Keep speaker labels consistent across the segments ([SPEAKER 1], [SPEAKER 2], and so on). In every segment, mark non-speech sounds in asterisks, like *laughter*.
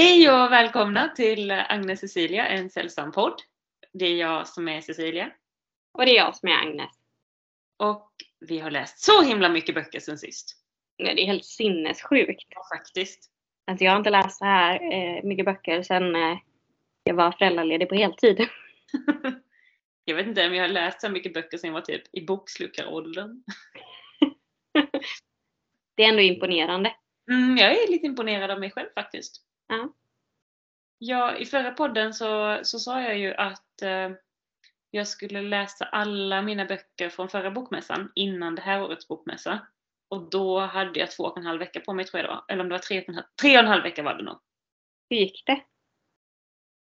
[SPEAKER 1] Hej och välkomna till Agnes Cecilia, en sällsam podd. Det är jag som är Cecilia.
[SPEAKER 2] Och det är jag som är Agnes.
[SPEAKER 1] Och vi har läst så himla mycket böcker sen sist.
[SPEAKER 2] Ja, det är helt sinnessjukt.
[SPEAKER 1] Ja, faktiskt.
[SPEAKER 2] Alltså jag har inte läst så här eh, mycket böcker sedan eh, jag var föräldraledig på heltid. *laughs*
[SPEAKER 1] jag vet inte om jag har läst så mycket böcker sen jag var typ i bokslukaråldern.
[SPEAKER 2] det är ändå imponerande.
[SPEAKER 1] Mm, jag är lite imponerad av mig själv faktiskt.
[SPEAKER 2] Ja.
[SPEAKER 1] Ja, I förra podden så, så sa jag ju att eh, jag skulle läsa alla mina böcker från förra bokmässan innan det här årets bokmässa. Och då hade jag två och en halv vecka på mig tror jag det var. Eller om det var tre och en halv, tre och en halv vecka var det nog.
[SPEAKER 2] Hur gick det?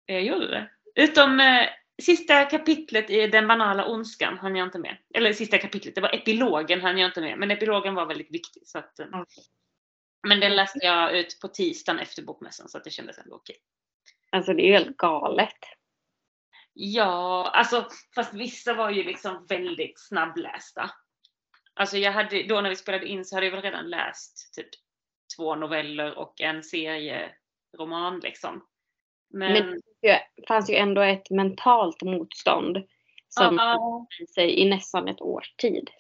[SPEAKER 1] Jag gjorde det. Utom eh, sista kapitlet i Den banala ondskan hann jag inte med. Eller sista kapitlet, det var epilogen hann jag inte med. Men epilogen var väldigt viktig. Så att, eh,
[SPEAKER 2] Okay.
[SPEAKER 1] Men den läste jag ut på tisdagen efter bokmässan så att det kändes ändå okej.
[SPEAKER 2] Alltså det är ju helt galet.
[SPEAKER 1] Ja, alltså fast vissa var ju liksom väldigt snabblästa. Alltså jag hade, då när vi spelade in så hade jag väl redan läst typ två noveller och en serieroman liksom. Men,
[SPEAKER 2] Men det fanns ju ändå ett mentalt motstånd som
[SPEAKER 1] Ja.
[SPEAKER 2] sig i nästan ett års tid.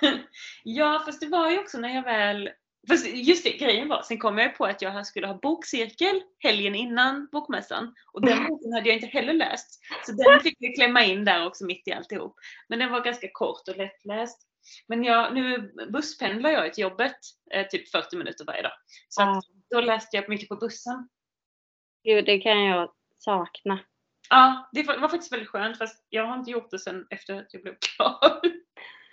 [SPEAKER 2] *laughs*
[SPEAKER 1] ja, fast det var ju också när jag väl Fast just det, grejen var, sen kom jag på att jag skulle ha bokcirkel helgen innan bokmässan. Och den boken hade jag inte heller läst. Så den fick vi klämma in där också mitt i alltihop. Men den var ganska kort och lättläst. Men jag, nu busspendlar jag till jobbet eh, typ 40 minuter varje dag. Så att, då läste jag mycket på bussen.
[SPEAKER 2] Gud, det kan jag sakna.
[SPEAKER 1] Ja, det var, var faktiskt väldigt skönt fast jag har inte gjort det sen efter att jag blev klar.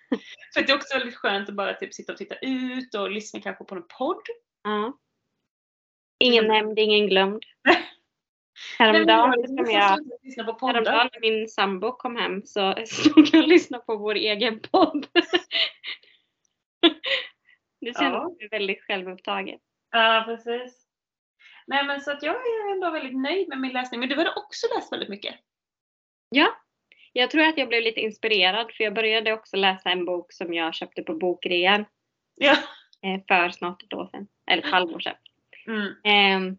[SPEAKER 1] *laughs* För det är också väldigt skönt att bara typ sitta och titta ut och lyssna kanske på en podd.
[SPEAKER 2] Ja. Ingen
[SPEAKER 1] Mm.
[SPEAKER 2] nämnd, ingen glömd. *laughs* Häromdagen, som jag, häromdagen när min sambo kom hem så *laughs* stod jag och lyssnade på vår egen podd. Det kändes
[SPEAKER 1] Ja.
[SPEAKER 2] väldigt självupptaget.
[SPEAKER 1] Ja, precis. Nej men så att jag är ändå väldigt nöjd med min läsning. Men du har också läst väldigt mycket.
[SPEAKER 2] Ja, jag tror att jag blev lite inspirerad för jag började också läsa en bok som jag köpte på bokrean
[SPEAKER 1] Ja.
[SPEAKER 2] eh, för snart ett år sedan. Eller ett halvår sedan.
[SPEAKER 1] Mm.
[SPEAKER 2] Ehm,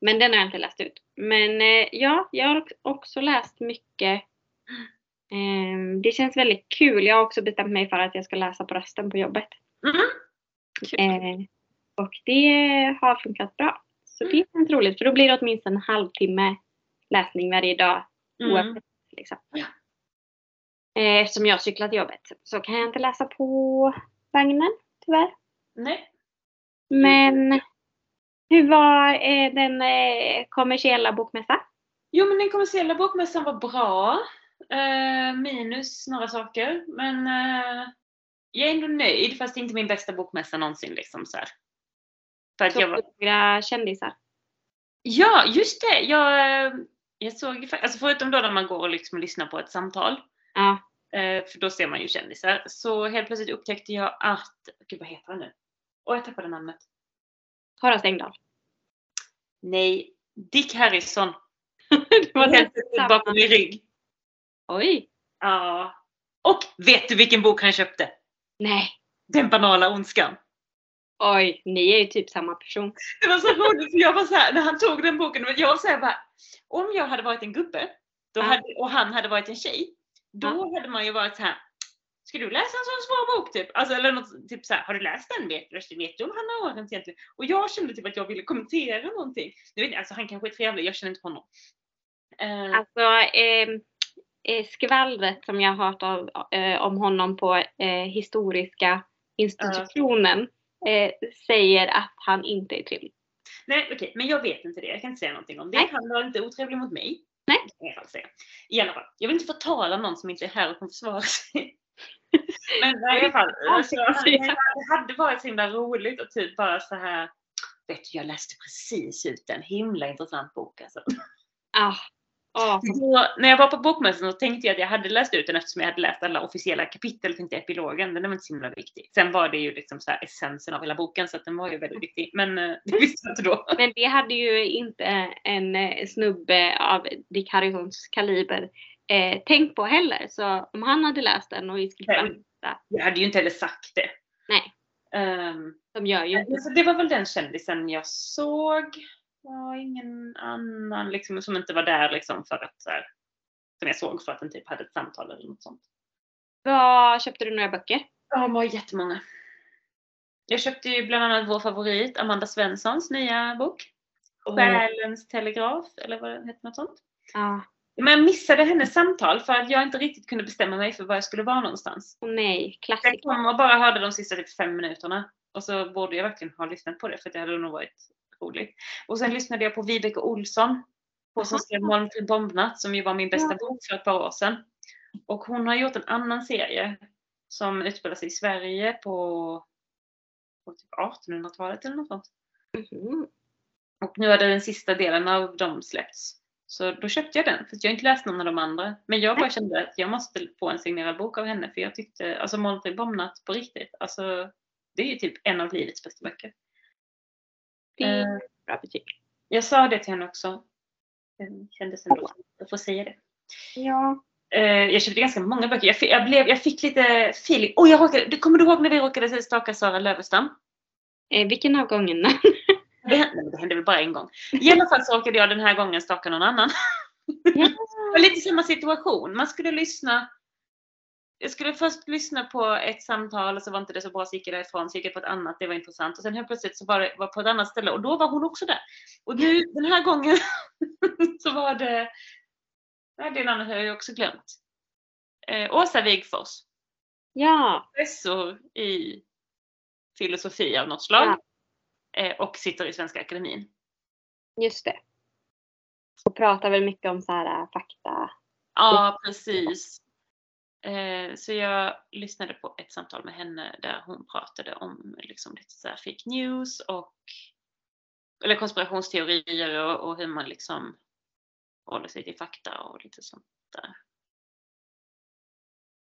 [SPEAKER 2] Men den har jag inte läst ut. Men eh, ja, jag har också läst mycket. Ehm, Det känns väldigt kul. Jag har också bestämt mig för att jag ska läsa på rösten på jobbet.
[SPEAKER 1] Mm. Kul.
[SPEAKER 2] Eh, Och det har funkat bra. Så det känns roligt för då blir det åtminstone en halvtimme läsning varje dag
[SPEAKER 1] Mm.
[SPEAKER 2] oavsett. Liksom. Eh, Eftersom jag cyklar till jobbet så kan jag inte läsa på vagnen tyvärr.
[SPEAKER 1] Nej.
[SPEAKER 2] Men hur var eh, den eh, kommersiella bokmässan?
[SPEAKER 1] Jo men den kommersiella bokmässan var bra. Eh, minus några saker. Men jag är ändå nöjd fast inte min bästa bokmässa någonsin. Liksom, så här. För att jag var,
[SPEAKER 2] Några kändisar.
[SPEAKER 1] Ja, just det! Jag, jag såg alltså förutom då när man går och liksom lyssnar på ett samtal.
[SPEAKER 2] Ja.
[SPEAKER 1] Eh, för då ser man ju kändisar. Så helt plötsligt upptäckte jag att, gud vad heter han nu? Åh, jag tappade namnet.
[SPEAKER 2] Horace Engdahl.
[SPEAKER 1] Nej, Dick Harrison. *laughs*
[SPEAKER 2] det var
[SPEAKER 1] Helt bakom min rygg.
[SPEAKER 2] Oj!
[SPEAKER 1] Ja. Och vet du vilken bok han köpte?
[SPEAKER 2] Nej.
[SPEAKER 1] Den banala ondskan.
[SPEAKER 2] Oj, ni är ju typ samma person.
[SPEAKER 1] Det var så roligt för jag var så här, när han tog den boken, jag var så här bara, om jag hade varit en gubbe då hade, och han hade varit en tjej, då hade man ju varit så här. Ska du läsa en sån svår bok typ? Alltså, eller något, typ så här, har du läst den? Vet, vet du om Hanna Arendt egentligen? Och jag kände typ att jag ville kommentera någonting. Nu vet jag, alltså, han kanske är trevlig, jag känner inte honom. Eh,
[SPEAKER 2] Alltså, eh, eh, skvallret som jag har hört av, eh, om honom på eh, historiska institutionen eh, säger att han inte är trevlig.
[SPEAKER 1] Nej okej, men jag vet inte det. Jag kan inte säga någonting om det.
[SPEAKER 2] Nej.
[SPEAKER 1] Han var inte otrevlig mot mig.
[SPEAKER 2] Nej.
[SPEAKER 1] Kan jag fall säga. I alla fall. Jag vill inte förtala någon som inte är här och kan försvara *laughs* sig. men i alla fall. Alltså,
[SPEAKER 2] kan
[SPEAKER 1] det hade varit så himla roligt och typ bara så här. Vet du, jag läste precis ut en himla intressant bok alltså.
[SPEAKER 2] Ah, ah,
[SPEAKER 1] Då, när jag var på bokmässan så tänkte jag att jag hade läst ut den eftersom jag hade läst alla officiella kapitel, inte epilogen. Den var inte så himla viktig. Sen var det ju liksom så essensen av hela boken så den var ju väldigt viktig. Men eh, det visste jag inte då. *laughs*
[SPEAKER 2] men det hade ju inte en eh, snubbe av Dick Harrisons kaliber eh, tänkt på heller. Så om han hade läst den och vänta,
[SPEAKER 1] Jag hade ju inte heller sagt det.
[SPEAKER 2] Nej.
[SPEAKER 1] Ehm,
[SPEAKER 2] de gör ju inte
[SPEAKER 1] så det var väl den kändisen jag såg. Var ingen annan liksom, som inte var där liksom för att så här, som jag såg för att den typ hade ett samtal eller något sånt.
[SPEAKER 2] Vad köpte du några böcker?
[SPEAKER 1] Ja, det var jättemånga. Jag köpte ju bland annat vår favorit, Amanda Svenssons nya bok. Själens telegraf, eller vad det heter, något sånt.
[SPEAKER 2] Ja.
[SPEAKER 1] Men jag missade hennes samtal för att jag inte riktigt kunde bestämma mig för var jag skulle vara någonstans.
[SPEAKER 2] Åh nej,
[SPEAKER 1] Jag
[SPEAKER 2] klassiker.
[SPEAKER 1] kom och bara hörde de sista typ fem minuterna. Och så borde jag verkligen ha lyssnat på det för det hade nog varit roligt. Och sen lyssnade jag på Vibeke Olsson. På som skrev Molnfri bombnatt som ju var min bästa bok för ett par år sedan. Och hon har gjort en annan serie som utspelar sig i Sverige på, på typ 1800-talet eller något sånt.
[SPEAKER 2] Mhm.
[SPEAKER 1] Och nu hade den sista delen av dem släppts. Så då köpte jag den, för jag har inte läst någon av de andra. Men jag bara kände att jag måste få en signerad bok av henne, för jag tyckte, alltså Molnfri bombnatt på riktigt, alltså det är ju typ en av livets bästa böcker.
[SPEAKER 2] Det är
[SPEAKER 1] Eh,
[SPEAKER 2] bra betyg.
[SPEAKER 1] jag sa det till henne också. Det kändes ändå att få säga det.
[SPEAKER 2] Ja.
[SPEAKER 1] Eh, jag köpte ganska många böcker. Jag fick, jag blev, jag fick lite feeling. Oh, jag råkade, kommer du ihåg när vi råkade staka Sara Lövestam?
[SPEAKER 2] Eh, vilken av gångerna? *laughs*
[SPEAKER 1] Det hände, det hände väl bara en gång. I alla fall så råkade jag den här gången staka någon annan.
[SPEAKER 2] ja. *laughs*
[SPEAKER 1] Det var lite samma situation. Man skulle lyssna. Jag skulle först lyssna på ett samtal och så var inte det så bra så gick jag därifrån. Så gick jag på ett annat, det var intressant. Och sen helt plötsligt så var det var på ett annat ställe och då var hon också där. Och nu den här gången *laughs* så var det, nej det namnet har jag också glömt. Eh, Åsa Wigfors.
[SPEAKER 2] ja.
[SPEAKER 1] Professor i filosofi av något slag.
[SPEAKER 2] Ja.
[SPEAKER 1] Eh, och sitter i Svenska Akademin.
[SPEAKER 2] Just det. Och pratar väl mycket om så här äh, fakta.
[SPEAKER 1] Ja, precis. Eh, så jag lyssnade på ett samtal med henne där hon pratade om liksom lite så här fake news och eller konspirationsteorier och, och hur man liksom håller sig till fakta och lite sånt där.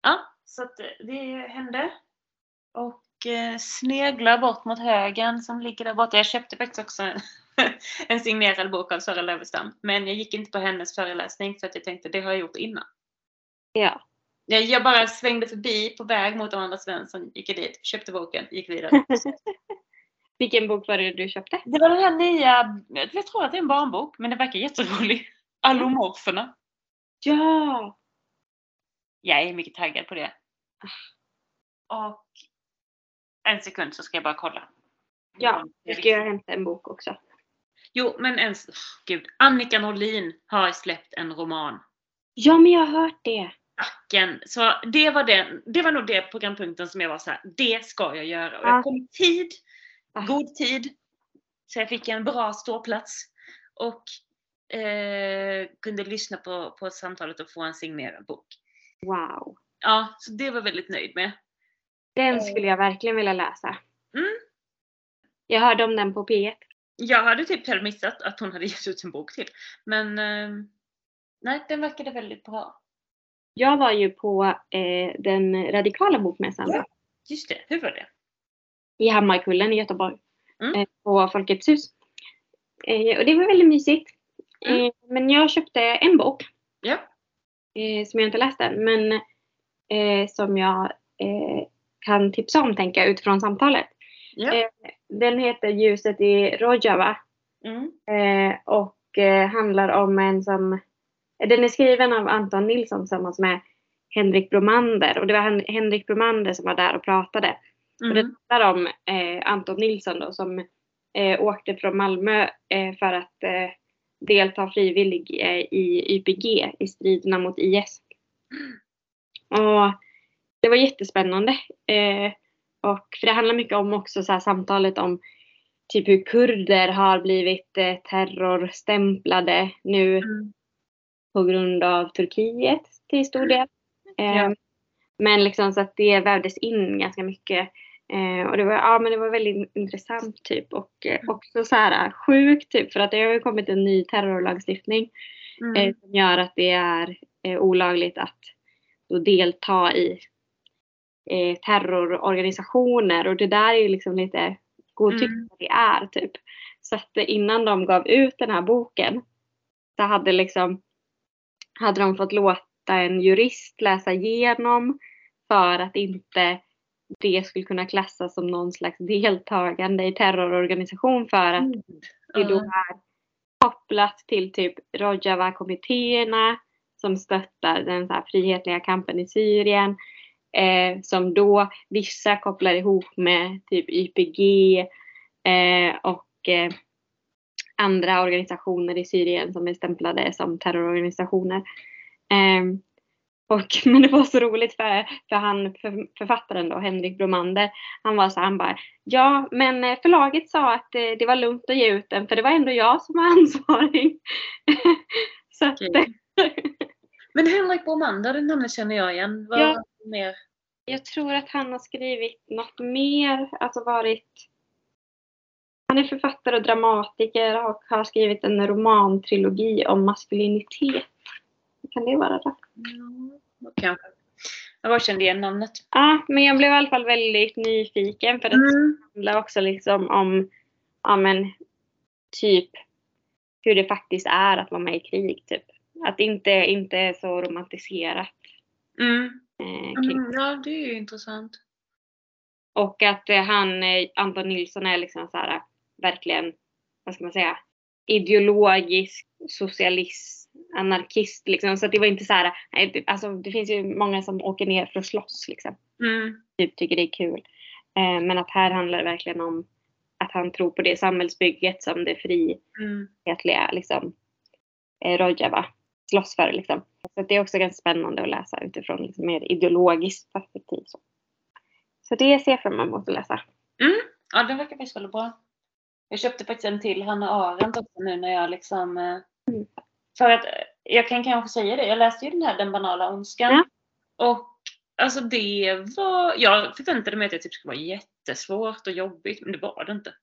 [SPEAKER 1] Ja, så att eh, det- hände. Och eh, sneglar bort mot högen som ligger där borta. Jag köpte faktiskt också en, *laughs* en signerad bok av Sara Lövestam. Men jag gick inte på hennes föreläsning för att jag tänkte det har jag gjort innan.
[SPEAKER 2] Ja.
[SPEAKER 1] Jag, bara svängde förbi på väg mot Amanda Svensson, gick dit, köpte boken, gick vidare. *laughs*
[SPEAKER 2] Vilken bok var det du köpte?
[SPEAKER 1] Det var den här nya, jag tror att det är en barnbok, men den verkar jätterolig. *laughs* Allomorferna.
[SPEAKER 2] Ja.
[SPEAKER 1] Jag är mycket taggad på det. Och en sekund så ska jag bara kolla.
[SPEAKER 2] Ja, nu ska jag hämta en bok också.
[SPEAKER 1] Jo, men en, oh, gud. Annika Norlin har släppt en roman.
[SPEAKER 2] Ja, men jag har hört det.
[SPEAKER 1] Tacken. Så det var, den, det var nog det programpunkten som jag var så här, det ska jag göra. Och
[SPEAKER 2] Ja.
[SPEAKER 1] jag kom i tid, god tid. Så jag fick en bra ståplats. Och eh, kunde lyssna på, på samtalet och få en signerad bok.
[SPEAKER 2] Wow.
[SPEAKER 1] Ja, så det var jag väldigt nöjd med.
[SPEAKER 2] Den skulle jag verkligen vilja läsa.
[SPEAKER 1] Mm.
[SPEAKER 2] Jag hörde om den på P1.
[SPEAKER 1] Jag hade typ missat att hon hade gett ut en bok till. Men eh, nej, den verkade väldigt bra.
[SPEAKER 2] Jag var ju på eh, den radikala bokmässan
[SPEAKER 1] Ja. Just det, hur var det?
[SPEAKER 2] i Hammarkullen i Göteborg.
[SPEAKER 1] Mm.
[SPEAKER 2] Eh, på Folkets hus. Eh, och det var väldigt mysigt.
[SPEAKER 1] Mm.
[SPEAKER 2] Eh, men jag köpte en bok
[SPEAKER 1] Ja.
[SPEAKER 2] eh, som jag inte läst än. Men eh, som jag kan tipsa om tänker jag utifrån samtalet.
[SPEAKER 1] Ja.
[SPEAKER 2] Den heter Ljuset i Rojava.
[SPEAKER 1] Mm.
[SPEAKER 2] Och handlar om en som... Den är skriven av Anton Nilsson tillsammans med Henrik Bromander. Och det var Hen- Henrik Bromander som var där och pratade. Och det
[SPEAKER 1] Mm.
[SPEAKER 2] handlar om eh, Anton Nilsson då som eh, åkte från Malmö eh, för att eh, delta frivillig eh, i YPG i striderna mot IS. Och det var jättespännande. Eh, och för det handlar mycket om också så här, samtalet om typ hur kurder har blivit terrorstämplade nu
[SPEAKER 1] Mm.
[SPEAKER 2] På grund av Turkiet till stor del. Eh,
[SPEAKER 1] Ja.
[SPEAKER 2] Men liksom så att det vävdes in ganska mycket. Eh, och det var, ja, men det var väldigt intressant typ och eh, också så här sjukt typ för att det har ju kommit en ny terrorlagstiftning eh,
[SPEAKER 1] Mm.
[SPEAKER 2] som gör att det är eh, olagligt att då delta i eh, terrororganisationer och det där är ju liksom lite godtyckligt
[SPEAKER 1] Mm.
[SPEAKER 2] vad det är typ. Så att eh, innan de gav ut den här boken så hade liksom hade de fått låta en jurist läsa igenom för att inte det skulle kunna klassas som någon slags deltagande i terrororganisation för att det då
[SPEAKER 1] Mm.
[SPEAKER 2] Är kopplat till typ Rojava-kommittéerna som stöttar den så här frihetliga kampen i Syrien. Eh, som då vissa kopplar ihop med typ YPG eh, och eh, andra organisationer i Syrien som är stämplade som terrororganisationer. Um, och, *laughs* men det var så roligt för, för han, för, författaren då, Henrik Bromander, han var så han bara, ja men eh, förlaget sa att det, det var lugnt att ge ut den för det var ändå jag som var *laughs* ansvarig. *laughs* så att,
[SPEAKER 1] men Henrik Bromander, det namnet känner jag igen. Vad ja, mer?
[SPEAKER 2] Jag tror att han har skrivit något mer, alltså varit han är författare och dramatiker och har skrivit en romantrilogi om maskulinitet. Kan det vara det?
[SPEAKER 1] Mm, kanske. Jag bara kände igen namnet.
[SPEAKER 2] Ja, men jag blev i alla fall väldigt nyfiken för det mm. handlar också liksom om, ja men, typ hur det faktiskt är att vara med i krig. Typ. Att det inte, inte är så romantiserat.
[SPEAKER 1] Mm. Eh, mm, ja, det är ju intressant.
[SPEAKER 2] Och att eh, han, eh, Anton Nilsson är liksom så här verkligen, vad ska man säga, ideologisk socialist, anarkist liksom. Så det var inte så här, alltså det finns ju många som åker ner för att slåss liksom.
[SPEAKER 1] Mm.
[SPEAKER 2] Typ tycker det är kul. Eh, men att här handlar det verkligen om att han tror på det samhällsbygget som det frihetliga mm. liksom, eh, Rojava slåss för liksom. Så det är också ganska spännande att läsa utifrån liksom mer ideologiskt perspektiv. Så, så det ser jag fram emot att läsa.
[SPEAKER 1] Mm. Ja, det verkar faktiskt väldigt bra. Jag köpte faktiskt en till Hanna Arendt också nu när jag liksom eh, mm. För att eh, jag kan kanske säga det, jag läste ju den här Den banala ondskan. Ja. Och alltså det var, jag förväntade mig att det typ skulle vara jättesvårt och jobbigt men det var det inte.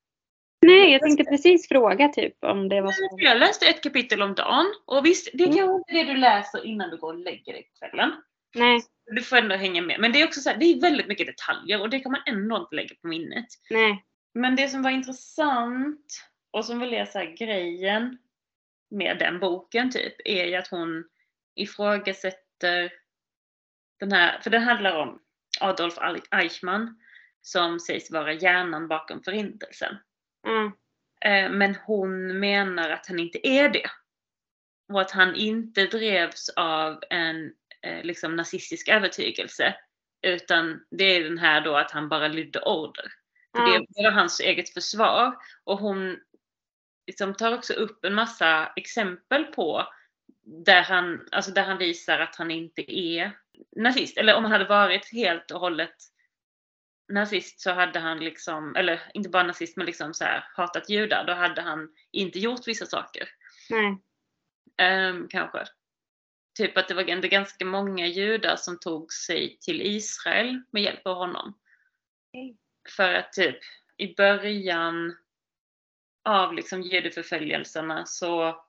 [SPEAKER 2] Nej, jag tänkte precis fråga typ om det var så.
[SPEAKER 1] Jag läste ett kapitel om dagen och visst, det är mm. kanske inte det du läser innan du går och lägger dig på kvällen.
[SPEAKER 2] Nej.
[SPEAKER 1] Du får ändå hänga med. Men det är också så här, det är väldigt mycket detaljer och det kan man ändå inte lägga på minnet.
[SPEAKER 2] Nej.
[SPEAKER 1] Men det som var intressant och som väl är så grejen med den boken typ är ju att hon ifrågasätter den här, för den handlar om Adolf Eichmann som sägs vara hjärnan bakom förintelsen.
[SPEAKER 2] Mm.
[SPEAKER 1] Men hon menar att han inte är det. Och att han inte drevs av en eh, liksom nazistisk övertygelse. Utan det är den här då att han bara lydde order. För det, det var hans eget försvar. Och hon liksom tar också upp en massa exempel på där han, alltså där han visar att han inte är nazist. Eller om han hade varit helt och hållet nazist så hade han liksom, eller inte bara nazist men liksom så här, hatat judar, då hade han inte gjort vissa saker.
[SPEAKER 2] Nej.
[SPEAKER 1] Um, kanske. Typ att det var ändå ganska många judar som tog sig till Israel med hjälp av honom.
[SPEAKER 2] Okay.
[SPEAKER 1] För att typ i början av liksom judeförföljelserna så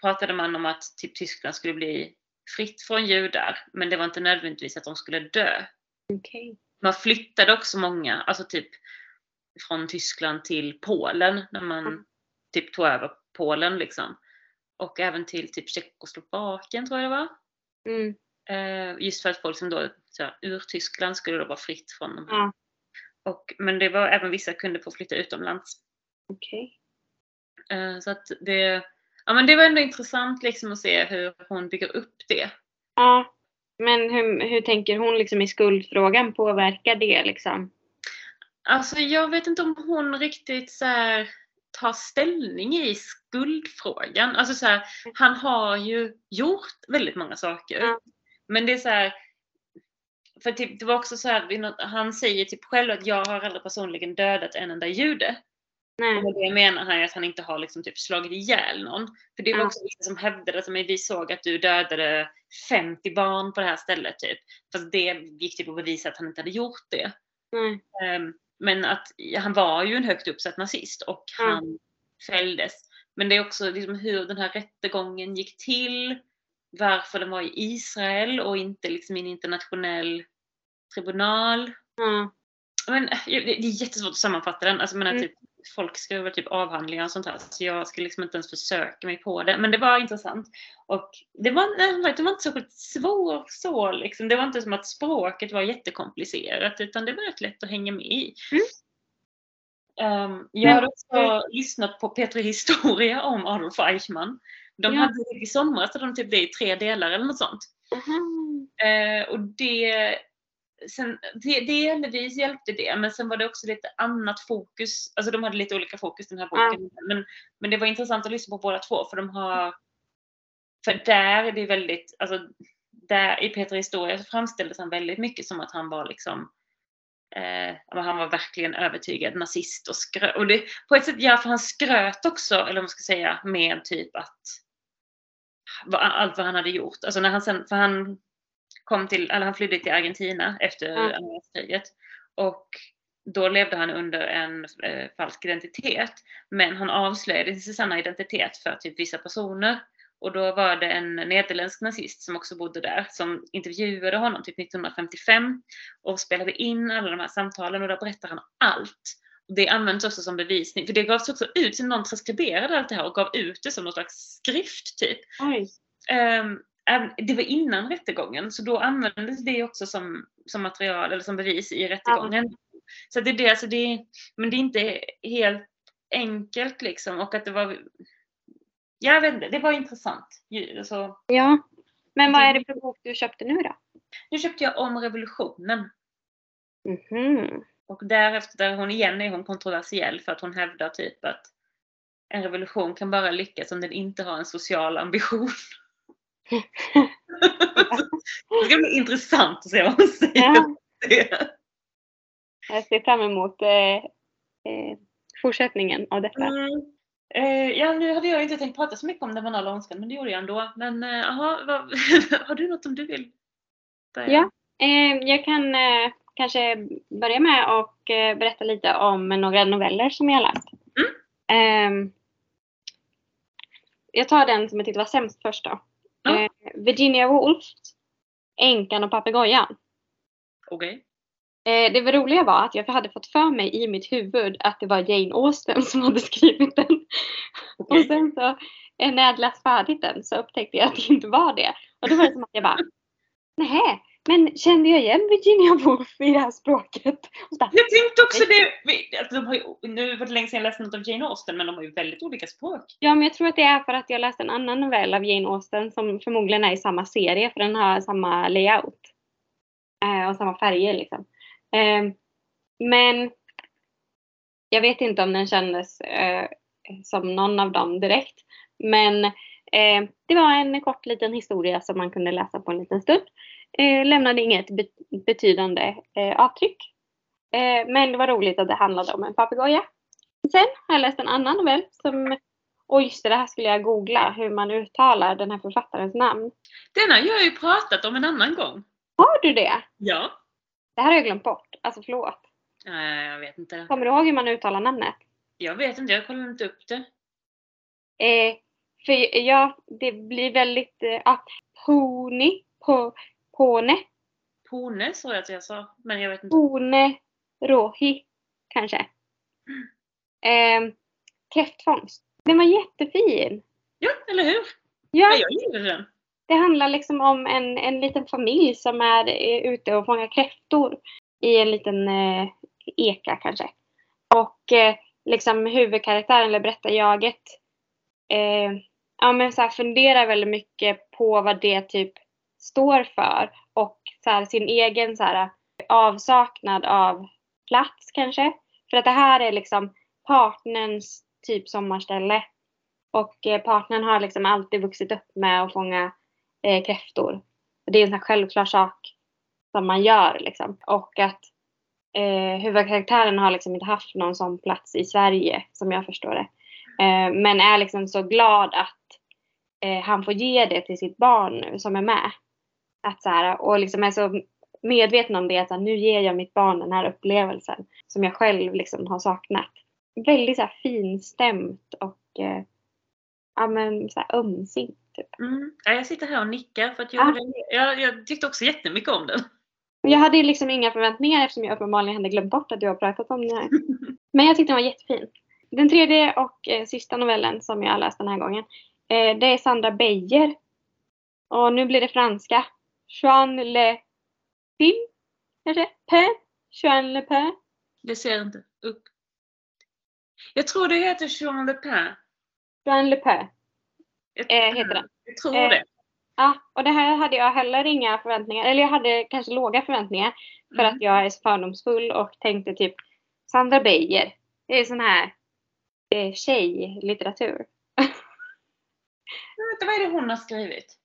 [SPEAKER 1] pratade man om att typ Tyskland skulle bli fritt från judar, men det var inte nödvändigtvis att de skulle dö.
[SPEAKER 2] Okay.
[SPEAKER 1] Man flyttade också många, alltså typ från Tyskland till Polen när man mm. typ tog över Polen liksom. Och även till typ Tjeckoslovakien tror jag det var.
[SPEAKER 2] Mm.
[SPEAKER 1] Eh, just för att folk som då så här, ur Tyskland skulle då vara fritt från de här
[SPEAKER 2] ja.
[SPEAKER 1] Och, men det var även vissa kunde få flytta utomlands.
[SPEAKER 2] Okej.
[SPEAKER 1] Okay. Eh, så att det, ja men det var ändå intressant liksom att se hur hon bygger upp det.
[SPEAKER 2] Ja. Men hur, hur tänker hon liksom i skuldfrågan? Påverkar det liksom?
[SPEAKER 1] Alltså jag vet inte om hon riktigt så här, tar ställning i skuldfrågan. Alltså så här, han har ju gjort väldigt många saker. Ja. Men det är så här, för typ, det var också så här, han säger typ själv att jag har aldrig personligen dödat en enda jude.
[SPEAKER 2] Nej.
[SPEAKER 1] Och det menar han att han inte har liksom typ slagit ihjäl någon. För det var också vissa som hävdade att vi såg att du dödade 50 barn på det här stället typ. Fast det gick typ att bevisa att han inte hade gjort det.
[SPEAKER 2] Um,
[SPEAKER 1] men att han var ju en högt uppsatt nazist och mm. han fälldes. Men det är också liksom hur den här rättegången gick till. Varför den var i Israel och inte liksom i en internationell tribunal.
[SPEAKER 2] Mm.
[SPEAKER 1] Men, det är jättesvårt att sammanfatta den. Alltså, men, mm. typ, folk skriver typ avhandlingar och sånt här så jag skulle liksom inte ens försöka mig på det. Men det var intressant. Och det var, det var inte så svårt så liksom. Det var inte som att språket var jättekomplicerat utan det var rätt lätt att hänga med i.
[SPEAKER 2] Mm.
[SPEAKER 1] Um, jag har också lyssnat på Petri Historia om Adolf Eichmann. De
[SPEAKER 2] Ja.
[SPEAKER 1] hade det i somras, hade de typ det i tre delar eller något sånt. Eh, och det, sen, det, hjälpte det, men sen var det också lite annat fokus. Alltså de hade lite olika fokus den här boken. Men, men det var intressant att lyssna på båda två för de har, för där är det väldigt, alltså där i Peter Historia så framställdes han väldigt mycket som att han var liksom Eh, han var verkligen övertygad nazist och skröt. Och det, på ett sätt, ja, för han skröt också, eller vad man ska säga, med typ att allt vad han hade gjort. Alltså när han sen, för han kom till, eller han flydde till Argentina efter
[SPEAKER 2] Ja.
[SPEAKER 1] andra världskriget. Och då levde han under en eh, falsk identitet. Men han avslöjade sin sanna identitet för typ vissa personer. Och då var det en nederländsk nazist som också bodde där som intervjuade honom typ 1955 och spelade in alla de här samtalen och där berättar han allt. Det används också som bevisning, för det gavs också ut, som någon transkriberade allt det här och gav ut det som någon slags skrift typ.
[SPEAKER 2] Oj.
[SPEAKER 1] Det var innan rättegången, så då användes det också som, som material eller som bevis i rättegången. Så det är det, alltså det, men det är inte helt enkelt liksom och att det var, jag vet inte, det var intressant. Ju- Alltså,
[SPEAKER 2] Ja. Men vad är det för bok du köpte nu då?
[SPEAKER 1] nu köpte jag om revolutionen
[SPEAKER 2] Mhm.
[SPEAKER 1] och därefter, där hon igen är hon kontroversiell för att hon hävdar typ att en revolution kan bara lyckas om den inte har en social ambition. *laughs* det ska bli intressant att se vad hon säger
[SPEAKER 2] Ja, *laughs* jag ser fram emot eh, eh, fortsättningen av detta.
[SPEAKER 1] Mm. Eh, ja, nu hade jag inte tänkt prata så mycket om den banala ondskan, men det gjorde jag ändå. Men eh, aha, vad, *laughs* har du något som du vill börja?
[SPEAKER 2] Ja. Eh, jag kan eh, kanske börja med och berätta lite om några noveller som jag har läst. Ehm, jag tar den som jag tyckte var sämst först då.
[SPEAKER 1] Ja.
[SPEAKER 2] Eh, Virginia Woolf, Änkan och papegojan.
[SPEAKER 1] Okej.
[SPEAKER 2] Eh, det var roliga var att jag hade fått för mig i mitt huvud att det var Jane Austen som hade *laughs* skrivit den.
[SPEAKER 1] Okej.
[SPEAKER 2] Och sen så eh, när jag hade läst färdigt den så upptäckte jag att det inte var det. Och då var det som att jag bara, *laughs* nej, men kände jag igen Virginia Woolf i det här språket?
[SPEAKER 1] Jag tänkte också det. de har ju, nu var det länge sedan jag läste något av Jane Austen, men de har ju väldigt olika språk.
[SPEAKER 2] ja, men jag tror att det är för att jag läste en annan novell av Jane Austen som förmodligen är i samma serie för den har samma layout. Eh, och samma färger liksom. Eh, men jag vet inte om den kändes eh, som någon av dem direkt. Men eh, det var en kort liten historia som man kunde läsa på en liten stund. Eh, lämnade inget be- betydande eh, avtryck. Eh, men det var roligt att det handlade om en papegoja. Sen har jag läst en annan novell som och just det, det här skulle jag googla hur man uttalar den här författarens namn.
[SPEAKER 1] Denna har jag ju pratat om en annan gång.
[SPEAKER 2] Har du det?
[SPEAKER 1] Ja.
[SPEAKER 2] Det här har jag glömt bort. Alltså förlåt.
[SPEAKER 1] Nej, jag vet inte.
[SPEAKER 2] Kommer du ihåg hur man uttalar namnet?
[SPEAKER 1] Jag vet inte, jag kollar inte upp det.
[SPEAKER 2] Eh, för ja, det blir väldigt... Eh, ah, pony, på, pone,
[SPEAKER 1] Pone tror jag att jag sa, men jag vet inte.
[SPEAKER 2] pone, rohi, kanske. Eh, kräftfångst. Den var jättefin.
[SPEAKER 1] Ja, eller hur?
[SPEAKER 2] Ja,
[SPEAKER 1] Ja, jag gillade den.
[SPEAKER 2] det handlar liksom om en, en liten familj som är ute och fångar kräftor i en liten eh, eka kanske. Och eh, liksom huvudkaraktären, eller berättarjaget, eh, ja, men så här, funderar väldigt mycket på vad det typ står för och så här, sin egen så här, avsaknad av plats kanske. För att det här är liksom partnerns typ sommarställe. Och eh, partnern har liksom alltid vuxit upp med att fånga eh, kräftor. Det är en sån här självklar sak som man gör liksom. Och att eh, huvudkaraktären har liksom inte haft någon sån plats i Sverige som jag förstår det. Eh, men är liksom så glad att eh, han får ge det till sitt barn nu som är med. Att så här, och liksom är så medveten om det att så här, nu ger jag mitt barn den här upplevelsen som jag själv liksom har saknat. Väldigt så här finstämt och eh, ja, men, så här ömsint. Typ.
[SPEAKER 1] Mm. Ja, jag sitter här och nickar för att
[SPEAKER 2] Ah.
[SPEAKER 1] jag, jag, jag tyckte också jättemycket om den.
[SPEAKER 2] Jag hade liksom inga förväntningar eftersom jag uppenbarligen hade glömt bort att du har pratat om den här. *laughs* Men jag tyckte den var jättefin. Den tredje och eh, sista novellen som jag har läst den här gången. Eh, det är Sandra Beijer. Och nu blir det franska. Jean Le Pin? Kanske? Pin? Jean Le Pin?
[SPEAKER 1] Jag ser inte upp. Jag tror det heter Jean Le Pen.
[SPEAKER 2] Jean Le Pen eh, heter den.
[SPEAKER 1] jag tror
[SPEAKER 2] Eh,
[SPEAKER 1] det.
[SPEAKER 2] Ja, och det här hade jag heller inga förväntningar, eller jag hade kanske låga förväntningar för
[SPEAKER 1] Mm.
[SPEAKER 2] att jag är så fördomsfull och tänkte typ Sandra Beijer, det är sån här eh, tjejlitteratur. *laughs*
[SPEAKER 1] Vad är det hon har skrivit?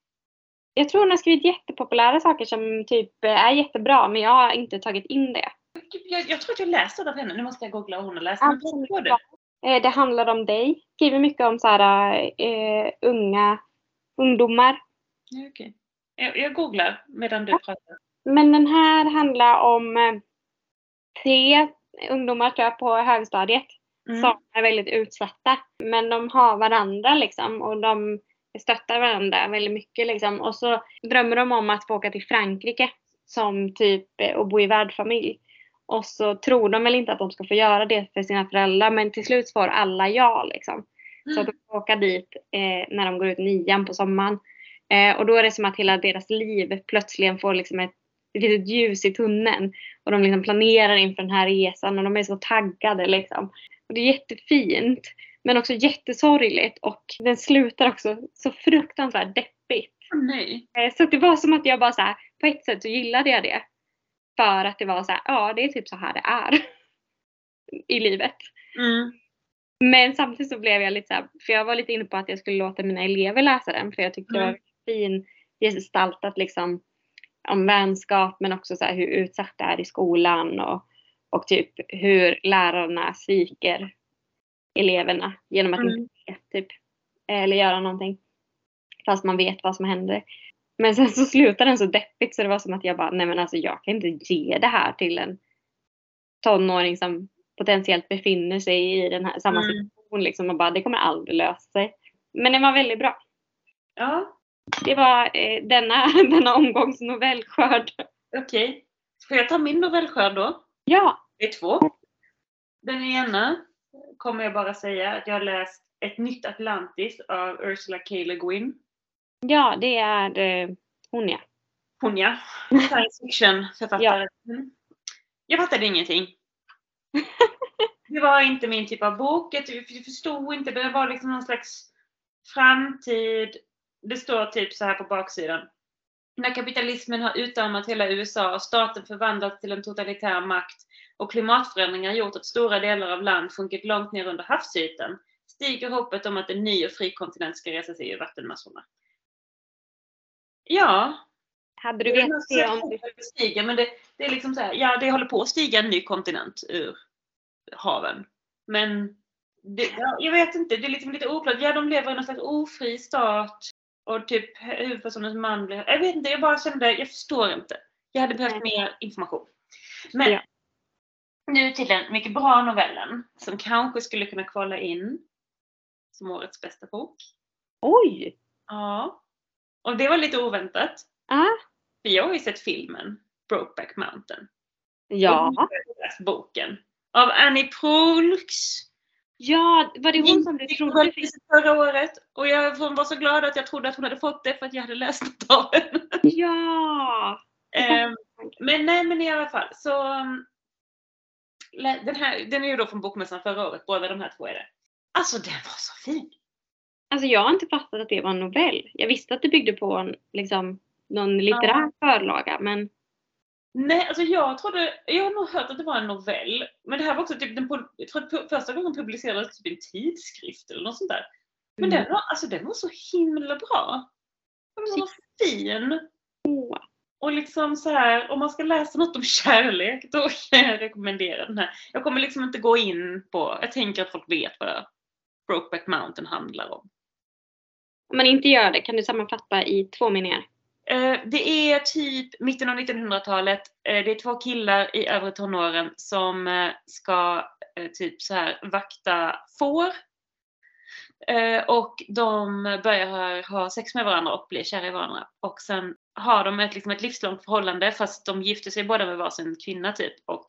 [SPEAKER 2] Jag tror hon har skrivit jättepopulära saker som typ eh, är jättebra men jag har inte tagit in det.
[SPEAKER 1] Jag, jag tror att jag läste det av henne. Nu måste jag googla vad hon har läst. Men
[SPEAKER 2] Absolut.
[SPEAKER 1] var det?
[SPEAKER 2] Eh, det handlar om dig. Skriver mycket om så här, eh, unga ungdomar.
[SPEAKER 1] Ja, okej. jag, jag googlar medan du
[SPEAKER 2] Ja.
[SPEAKER 1] pratar.
[SPEAKER 2] Men den här handlar om eh, tre ungdomar tror jag på högstadiet
[SPEAKER 1] Mm.
[SPEAKER 2] som är väldigt utsatta. Men de har varandra liksom och de stöttar varandra väldigt mycket liksom. Och så drömmer de om att få åka till Frankrike som typ eh, och bo i värdfamilj. Och så tror de väl inte att de ska få göra det för sina föräldrar men till slut får alla ja liksom. Så att de får åka dit eh, när de går ut nian på sommaren. Eh, och då är det som att hela deras liv plötsligen får liksom ett litet ljus i tunneln. Och de liksom planerar inför den här resan och de är så taggade liksom. Och det är jättefint. Men också jättesorgligt och den slutar också så fruktansvärt deppigt.
[SPEAKER 1] Nej.
[SPEAKER 2] Eh, så det var som att jag bara så här, på ett sätt så gillade jag det. För att det var så här, ja det är typ så här det är. *laughs* I livet.
[SPEAKER 1] Mm.
[SPEAKER 2] Men samtidigt så blev jag lite så här, för jag var lite inne på att jag skulle låta mina elever läsa den för jag tyckte det var
[SPEAKER 1] Mm.
[SPEAKER 2] fin gestaltat liksom om vänskap men också så hur utsatt det är i skolan och, och typ hur lärarna sviker eleverna genom att
[SPEAKER 1] Mm.
[SPEAKER 2] inte se, typ, eller göra någonting. Fast man vet vad som händer. Men sen så slutade den så deppigt så det var som att jag bara, nej men alltså jag kan inte ge det här till en tonåring som potentiellt befinner sig i den här samma
[SPEAKER 1] Mm.
[SPEAKER 2] situation liksom och bara det kommer aldrig lösa sig. Men den var väldigt bra.
[SPEAKER 1] Ja,
[SPEAKER 2] Det var eh, denna, *laughs* denna omgångs novellskörd.
[SPEAKER 1] okej. Får jag ta min novellskörd då?
[SPEAKER 2] Ja,
[SPEAKER 1] Det är två. Den ena kommer jag bara säga att jag har läst Ett nytt Atlantis av Ursula K. Le Guin.
[SPEAKER 2] ja det är eh, hon ja.
[SPEAKER 1] Hon ja. Science fiction-författare. Mm. Jag fattade ingenting. *laughs* Det var inte min typ av bok. Jag förstod inte. Det var liksom någon slags framtid. Det står typ så här på baksidan. När kapitalismen har utarmat hela USA och staten förvandlats till en totalitär makt och klimatförändringar gjort att stora delar av land sjunkit långt ner under havsytan stiger hoppet om att en ny och fri kontinent ska resa sig ur vattenmassorna. Ja,
[SPEAKER 2] Hade du vetat det om
[SPEAKER 1] det stiger, men det, det är liksom så här, ja det håller på att stiga en ny kontinent ur haven. Men det, ja, jag vet inte, det är liksom lite oklart. Ja, de lever i någon slags ofri stat och typ huvudpersonens man blir... Jag vet inte, jag bara kände, jag förstår inte. Jag hade behövt mer information. Men
[SPEAKER 2] Ja.
[SPEAKER 1] nu till den mycket bra novellen som kanske skulle kunna kvala in som årets bästa bok.
[SPEAKER 2] Oj!
[SPEAKER 1] Ja. Och det var lite oväntat.
[SPEAKER 2] Ah,
[SPEAKER 1] För jag har ju sett filmen Brokeback Mountain.
[SPEAKER 2] ja.
[SPEAKER 1] Och läst boken. Av Annie Proulx.
[SPEAKER 2] Ja, var det hon som du trodde fick?
[SPEAKER 1] Förra året. Och jag var så glad att jag trodde att hon hade fått det för att jag hade läst något av henne.
[SPEAKER 2] Ja!
[SPEAKER 1] Ehm, men nej men i alla fall så lä- den, här, den är ju då från Bokmässan förra året, båda de här två är det. Alltså den var så fin!
[SPEAKER 2] Alltså jag har inte fattat att det var en novell. Jag visste att det byggde på en, liksom, någon litterär förlaga men
[SPEAKER 1] Nej, alltså jag trodde, jag har nog hört att det var en novell. Men det här var också typ, den, jag tror första gången publicerades typ en tidskrift eller något sånt där. Men
[SPEAKER 2] Mm.
[SPEAKER 1] den var, alltså den var så himla bra. Den var så fin. Och liksom så här, om man ska läsa något om kärlek, då kan jag rekommendera den här. Jag kommer liksom inte gå in på, jag tänker att folk vet vad Brokeback Mountain handlar om.
[SPEAKER 2] Om man inte gör det, kan du sammanfatta i två meningar?
[SPEAKER 1] Eh, det är typ mitten av 1900-talet. Eh, Det är två killar i övre tonåren som eh, ska eh, typ så här vakta får. Eh, Och de börjar ha sex med varandra och blir kära i varandra. Och sen har de ett, liksom ett livslångt förhållande fast de gifter sig båda med varsin kvinna typ och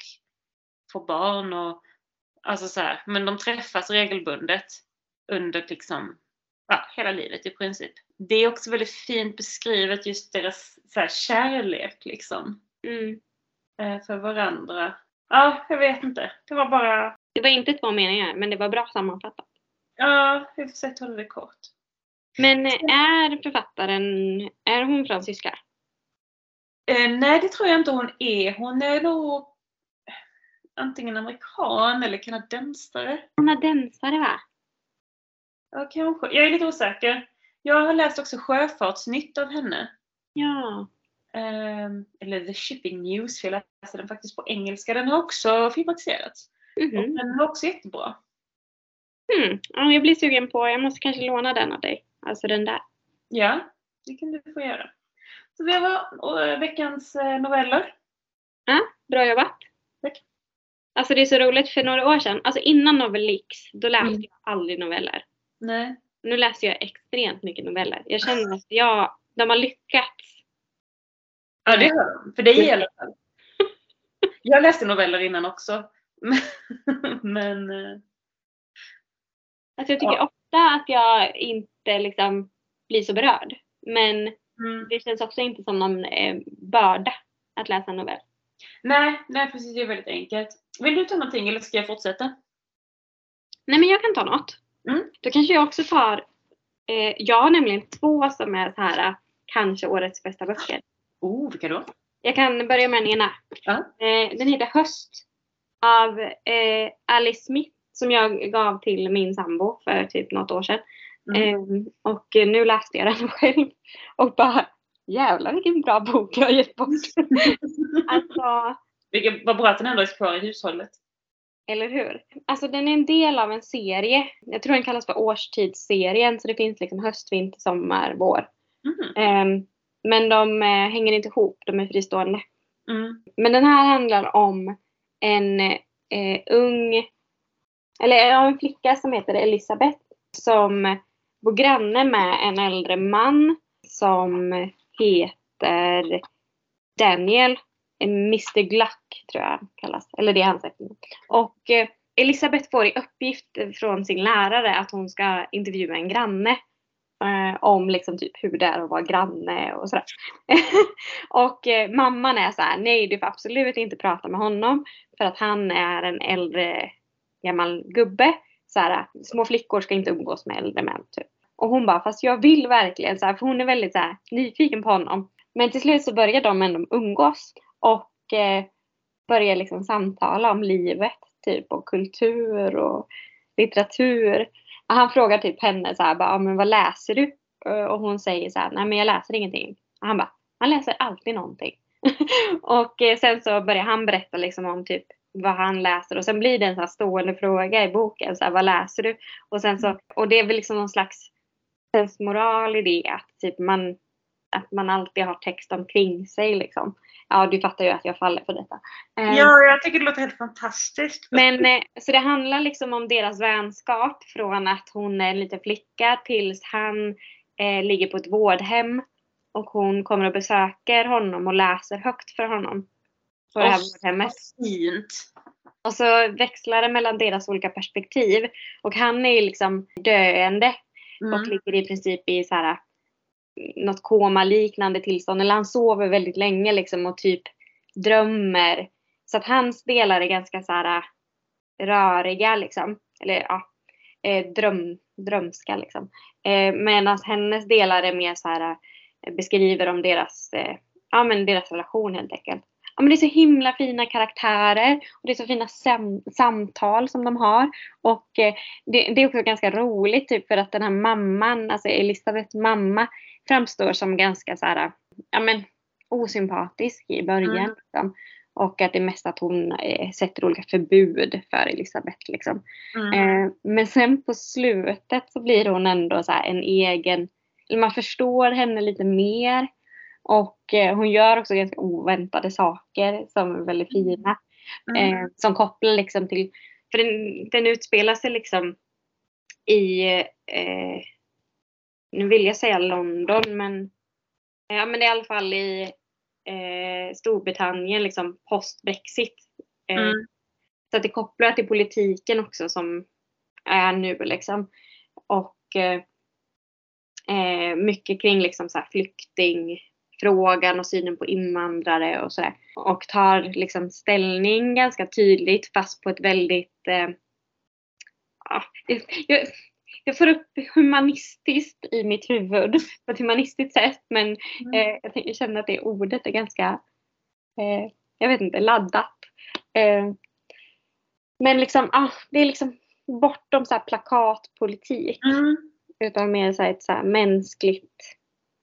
[SPEAKER 1] får barn och alltså så här. Men de träffas regelbundet under liksom ja, hela livet i princip. Det är också väldigt fint beskrivet just deras så här, kärlek liksom
[SPEAKER 2] Mm.
[SPEAKER 1] eh, för varandra. Ja, jag vet inte. Det var bara
[SPEAKER 2] Det var inte två meningar, men det var bra sammanfattat.
[SPEAKER 1] Ja, jag har försökt hålla det kort.
[SPEAKER 2] Men är författaren, är hon fransyska?
[SPEAKER 1] Eh, nej, det tror jag inte hon är. Hon är nog antingen amerikan eller kanadensare.
[SPEAKER 2] Kanadensare va?
[SPEAKER 1] Ja, kanske. Jag är lite osäker. Jag har läst också Sjöfartsnytt av henne.
[SPEAKER 2] Ja.
[SPEAKER 1] Ehm, eller The Shipping News, för jag läste den faktiskt på engelska. Den har också filmatiserats.
[SPEAKER 2] Mhm.
[SPEAKER 1] Och den var också jättebra.
[SPEAKER 2] Mm. Ja, jag blir sugen på, jag måste kanske låna den av dig. Alltså den där.
[SPEAKER 1] Ja, det kan du få göra. Så det var eh, veckans eh, noveller.
[SPEAKER 2] Bra jobbat.
[SPEAKER 1] Tack.
[SPEAKER 2] Alltså det är så roligt för några år sedan, alltså innan Novellix, då läste
[SPEAKER 1] Mm.
[SPEAKER 2] jag aldrig noveller.
[SPEAKER 1] Nej.
[SPEAKER 2] Nu läser jag extremt mycket noveller. Jag känner att jag, de har lyckats.
[SPEAKER 1] Ja, det har de. För dig i alla fall. Jag läste noveller innan också. *laughs* Men eh,
[SPEAKER 2] Alltså jag tycker
[SPEAKER 1] Ja.
[SPEAKER 2] ofta att jag inte liksom blir så berörd. Men
[SPEAKER 1] mm.
[SPEAKER 2] det känns också inte som någon eh, börda att läsa en novell.
[SPEAKER 1] nej, nej, precis. Det är väldigt enkelt. Vill du ta någonting eller ska jag fortsätta?
[SPEAKER 2] Nej men jag kan ta något.
[SPEAKER 1] Mm.
[SPEAKER 2] Då kanske jag också tar, eh, jag har nämligen två som är så här kanske årets bästa böcker.
[SPEAKER 1] Oh, vilka då?
[SPEAKER 2] Jag kan börja med den ena.
[SPEAKER 1] Ja.
[SPEAKER 2] Eh, den heter Höst av eh, Alice Smith som jag gav till min sambo för typ något år sedan.
[SPEAKER 1] Mm.
[SPEAKER 2] Eh, och eh, nu läste jag den *laughs* själv och bara jävlar vilken bra bok jag har gett bort. *laughs* alltså,
[SPEAKER 1] Vilket, vad bra att den ändå är kvar i hushållet.
[SPEAKER 2] Eller hur? Alltså den är en del av en serie. Jag tror den kallas för årstidsserien så det finns liksom höst, vinter, sommar, vår.
[SPEAKER 1] Mhm.
[SPEAKER 2] Eh, men de eh, hänger inte ihop, de är fristående.
[SPEAKER 1] Mm.
[SPEAKER 2] Men den här handlar om en eh, ung, eller ja, en flicka som heter Elisabeth som bor granne med en äldre man som heter Daniel. Eh, Mr Gluck tror jag han kallas. Eller det är hans efternamn. Och eh, Elisabeth får i uppgift eh, från sin lärare att hon ska intervjua en granne. Eh, om liksom typ hur det är att vara granne och sådär. *laughs* och eh, mamman är så här: nej du får absolut inte prata med honom. För att han är en äldre gammal gubbe. Så här, små flickor ska inte umgås med äldre män. Typ. Och hon bara, fast jag vill verkligen. Så här, för hon är väldigt så här, nyfiken på honom. Men till slut så börjar de ändå umgås. Och eh, börjar liksom samtala om livet. Typ och kultur och litteratur. Och han frågar typ henne så här, bara, "Ja, men vad läser du? Eh, Och hon säger så här, nej men jag läser ingenting. Och han bara, han läser alltid någonting. *laughs* och eh, sen så börjar han berätta liksom om typ vad han läser och sen blir det en så här stående fråga i boken. Så här, vad läser du? Och, sen så, och det är väl liksom någon slags sensmoral i det att typ man, att man alltid har text omkring sig liksom. Ja, du fattar ju att jag faller för detta. Eh,
[SPEAKER 1] Ja, jag tycker det låter helt fantastiskt.
[SPEAKER 2] men eh, så det handlar liksom om deras vänskap från att hon är en liten flicka tills han eh, ligger på ett vårdhem. Och hon kommer och besöker honom och läser högt för honom. På det här vårdhemmet.
[SPEAKER 1] Fint.
[SPEAKER 2] Och så växlar det mellan deras olika perspektiv. Och han är ju liksom döende och
[SPEAKER 1] Mm.
[SPEAKER 2] ligger i princip i så här något komaliknande tillstånd. Eller han sover väldigt länge liksom och typ drömmer. Så att hans delar är ganska så här äh, röriga liksom. Eller ja, äh, dröm, drömska liksom. Äh, Medan hennes delar är mer så här beskriver om deras, ja men deras relation helt enkelt. Ja, men det är så himla fina karaktärer och det är så fina sam samtal som de har. Och eh, det, det är också ganska roligt typ för att den här mamman, alltså Elisabeths mamma, framstår som ganska så här, ja men osympatisk i början.
[SPEAKER 1] Mm.
[SPEAKER 2] Liksom. Och att det är mest att hon eh, sätter olika förbud för Elisabeth. Liksom.
[SPEAKER 1] Mm.
[SPEAKER 2] Eh, men sen på slutet så blir hon ändå så en egen, man förstår henne lite mer. Och eh, hon gör också ganska oväntade saker som är väldigt fina.
[SPEAKER 1] Mm.
[SPEAKER 2] Eh, som kopplar liksom till, för den, den utspelar sig liksom i, eh, nu vill jag säga London men, ja men det är i alla fall i eh, Storbritannien liksom post-Brexit. Eh,
[SPEAKER 1] Mm.
[SPEAKER 2] Så att det kopplar till politiken också som är nu liksom. Och eh, eh, mycket kring liksom så här flyktingfrågan och synen på invandrare och sådär. Och tar liksom ställning ganska tydligt fast på ett väldigt eh, ja, jag, jag får upp humanistiskt i mitt huvud *laughs* på ett humanistiskt sätt men
[SPEAKER 1] Mm.
[SPEAKER 2] eh, jag, tänker, jag känner att det ordet är ganska, eh, jag vet inte, laddat. Eh, men liksom, ah, det är liksom bortom så här plakatpolitik
[SPEAKER 1] Mm.
[SPEAKER 2] utan mer så ett så här mänskligt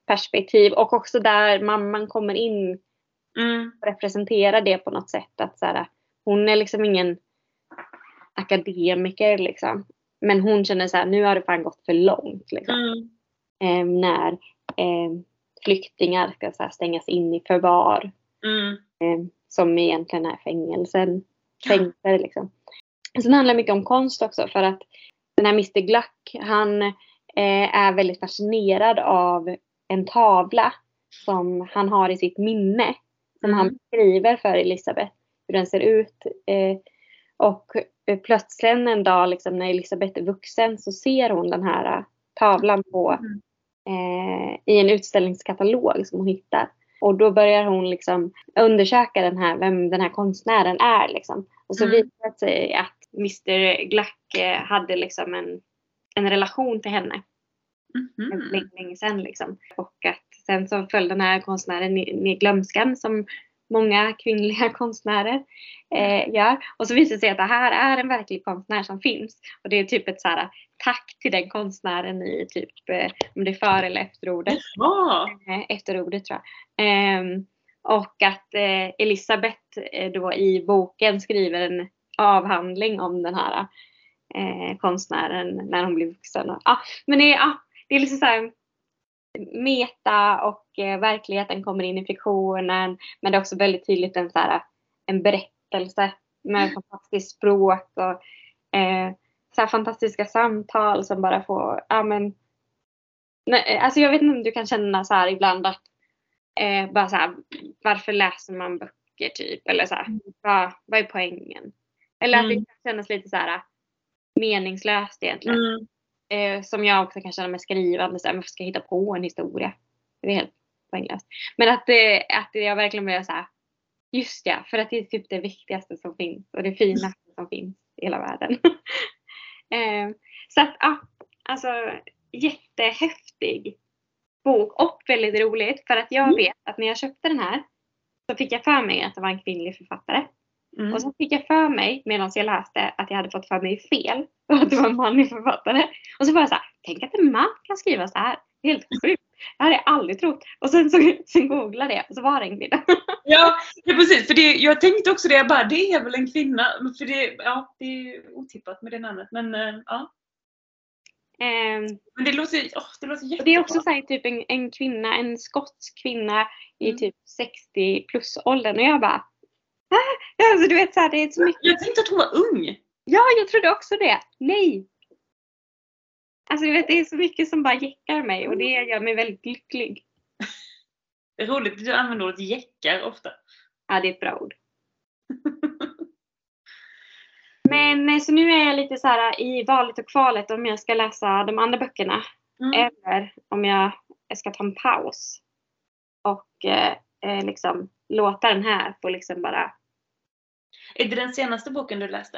[SPEAKER 2] perspektiv och också där mamman kommer in
[SPEAKER 1] Mm.
[SPEAKER 2] och representerar det på något sätt. Att så här, hon är liksom ingen akademiker liksom. Men hon känner så här, nu har det fan gått för långt. Liksom.
[SPEAKER 1] Mm.
[SPEAKER 2] Eh, när eh, flyktingar ska så här, stängas in i förvar.
[SPEAKER 1] Mm.
[SPEAKER 2] Eh, som egentligen är fängelsen. Fängelser liksom. Sen handlar det mycket om konst också för att den här Mr Gluck han eh, är väldigt fascinerad av en tavla som han har i sitt minne. Som
[SPEAKER 1] Mm.
[SPEAKER 2] han beskriver för Elisabeth hur den ser ut. Eh, och plötsligt en dag liksom, när Elisabeth är vuxen så ser hon den här eh, tavlan på,
[SPEAKER 1] Mm.
[SPEAKER 2] eh, i en utställningskatalog som hon hittar. Och då börjar hon liksom undersöka den här, vem den här konstnären är. Liksom. Och så
[SPEAKER 1] Mm.
[SPEAKER 2] visar det sig att Mr Gluck eh, hade liksom en, en relation till henne mm. länge, länge sedan. Liksom. Och att sen så föll den här konstnären ner i glömskan som många kvinnliga *laughs* konstnärer eh, gör. Och så visar det sig att det här är en verklig konstnär som finns. Och det är typ ett så här, tack till den konstnären i typ, eh, om det är före eller efterordet.
[SPEAKER 1] Ja.
[SPEAKER 2] Eh, efterordet tror jag. Ehm, och att eh, Elisabeth eh, då i boken skriver en avhandling om den här eh, konstnären när hon blir vuxen. Ah, men det ah, det är liksom så här meta och eh, verkligheten kommer in i fiktionen. Men det är också väldigt tydligt en, så här, en berättelse med fantastiskt språk och eh, så här fantastiska samtal som bara får, ja men Nej, alltså jag vet inte om du kan känna så här ibland att eh, bara så här, varför läser man böcker typ? Eller så här,
[SPEAKER 1] Mm.
[SPEAKER 2] vad, vad är poängen? Eller att det
[SPEAKER 1] Mm.
[SPEAKER 2] kan kännas lite så här meningslöst egentligen.
[SPEAKER 1] Mm.
[SPEAKER 2] Eh, som jag också kan känna med skrivande, så här, varför ska jag hitta på en historia? Det är helt poänglöst. Men att, det, att jag verkligen blir så här, just ja, för att det är typ det viktigaste som finns och det finaste som finns i hela världen. *laughs* eh, så att ja, alltså jättehäftig bok och väldigt roligt för att jag
[SPEAKER 1] Mm.
[SPEAKER 2] vet att när jag köpte den här så fick jag för mig att det var en kvinnlig författare.
[SPEAKER 1] Mm.
[SPEAKER 2] Och så fick jag för mig medan jag läste att jag hade fått för mig fel *laughs* och att det var en manlig författare. Och så var jag så här, tänk att en man kan skriva så här. Det är helt sjukt. Det hade jag aldrig trott. Och sen, så, *laughs* sen googlade jag och så var det en kvinna. *laughs*
[SPEAKER 1] Ja, ja precis. För det, jag tänkte också det, jag bara, det är väl en kvinna. För det, ja, det är otippat med det namnet. Men eh, ja.
[SPEAKER 2] Ehm,
[SPEAKER 1] Men det låter, åh, det låter jättebra.
[SPEAKER 2] det är också så här, typ en, en kvinna, en skotsk kvinna i
[SPEAKER 1] Mm.
[SPEAKER 2] typ 60 plus åldern och jag bara alltså, du vet så här, det är så mycket.
[SPEAKER 1] Jag tänkte att hon var ung.
[SPEAKER 2] Ja, jag trodde också det. Nej. Alltså du vet, det är så mycket som bara jäckar mig och det gör mig väldigt lycklig.
[SPEAKER 1] Det är roligt att du använder ordet jäckar ofta.
[SPEAKER 2] Ja, det är ett bra ord. Men eh, så nu är jag lite så här i valet och kvalet om jag ska läsa de andra böckerna
[SPEAKER 1] Mm.
[SPEAKER 2] eller om jag ska ta en paus och eh, eh, liksom låta den här få liksom bara
[SPEAKER 1] Är det den senaste boken du läste?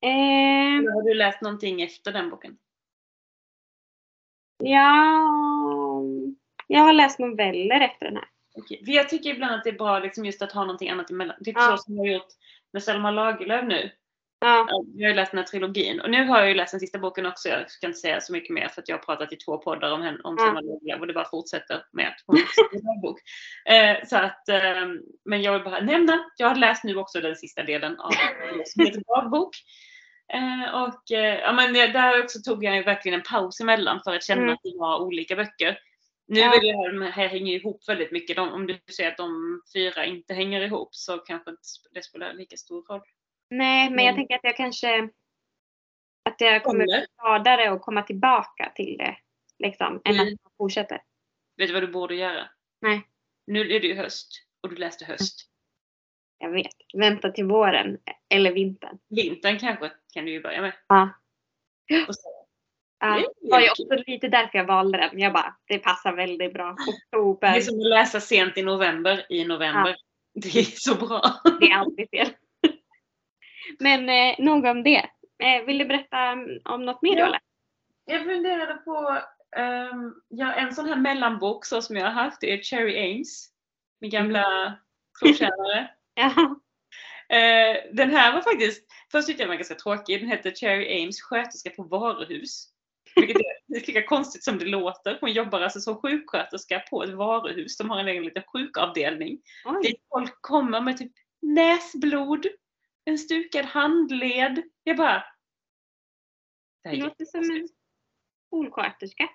[SPEAKER 2] eh,
[SPEAKER 1] Eller har du läst någonting efter den boken?
[SPEAKER 2] Ja, jag har läst noveller efter den här.
[SPEAKER 1] Okej. För jag tycker ibland att det är bra liksom just att ha någonting annat emellan. Typ
[SPEAKER 2] Ja.
[SPEAKER 1] så som jag har gjort med Selma Lagerlöf nu.
[SPEAKER 2] Ja,
[SPEAKER 1] Ja, Jag har ju läst den här trilogin och nu har jag ju läst den sista boken också. Jag ska inte säga så mycket mer för att jag har pratat i två poddar om, henne, om. Selma Lagerlöf och det bara fortsätter med att hon skriver en bok. Eh, så att, eh, men jag vill bara nämna, jag har läst nu också den sista delen av som heter Dagbok. Eh, och eh, ja, men där också tog jag ju verkligen en paus emellan för att känna
[SPEAKER 2] Mm.
[SPEAKER 1] att det var olika böcker. Nu är det de här hänger ihop väldigt mycket. De, om du säger att de fyra inte hänger ihop så kanske det spelar lika stor roll.
[SPEAKER 2] Nej, men jag
[SPEAKER 1] Mm.
[SPEAKER 2] tänker att jag kanske att jag kommer bli gladare och komma tillbaka till det. Liksom, än
[SPEAKER 1] Mm.
[SPEAKER 2] att jag fortsätter.
[SPEAKER 1] Vet du vad du borde göra?
[SPEAKER 2] Nej.
[SPEAKER 1] Nu är det ju höst och du läste höst.
[SPEAKER 2] Jag vet. Vänta till våren eller vintern.
[SPEAKER 1] Vintern kanske kan du ju börja med.
[SPEAKER 2] Ja.
[SPEAKER 1] Och så,
[SPEAKER 2] Ja,
[SPEAKER 1] Det
[SPEAKER 2] det var ju också lite därför jag valde den. Jag bara, det passar väldigt bra.
[SPEAKER 1] det
[SPEAKER 2] Oktober,
[SPEAKER 1] är som att läsa sent i november i november. Det är så bra.
[SPEAKER 2] det är alltid fel. Men eh, nog om det. Eh, vill du berätta om något mer
[SPEAKER 1] Ja.
[SPEAKER 2] har
[SPEAKER 1] Jag funderade på ehm, ja, en sån här mellanbok så som jag har haft, är Cherry Ames. Min gamla trotjänare. *laughs*
[SPEAKER 2] Ja.
[SPEAKER 1] Eh, den här var faktiskt, först tyckte jag den var ganska tråkig. Den hette Cherry Ames sköterska på varuhus. Vilket är lika konstigt som det låter. Hon jobbar alltså som sjuksköterska på ett varuhus. De har en egen liten sjukavdelning.
[SPEAKER 2] Oj.
[SPEAKER 1] Dit folk kommer med typ näsblod, en stukad handled. Jag bara... Det
[SPEAKER 2] Det låter som en skolsköterska.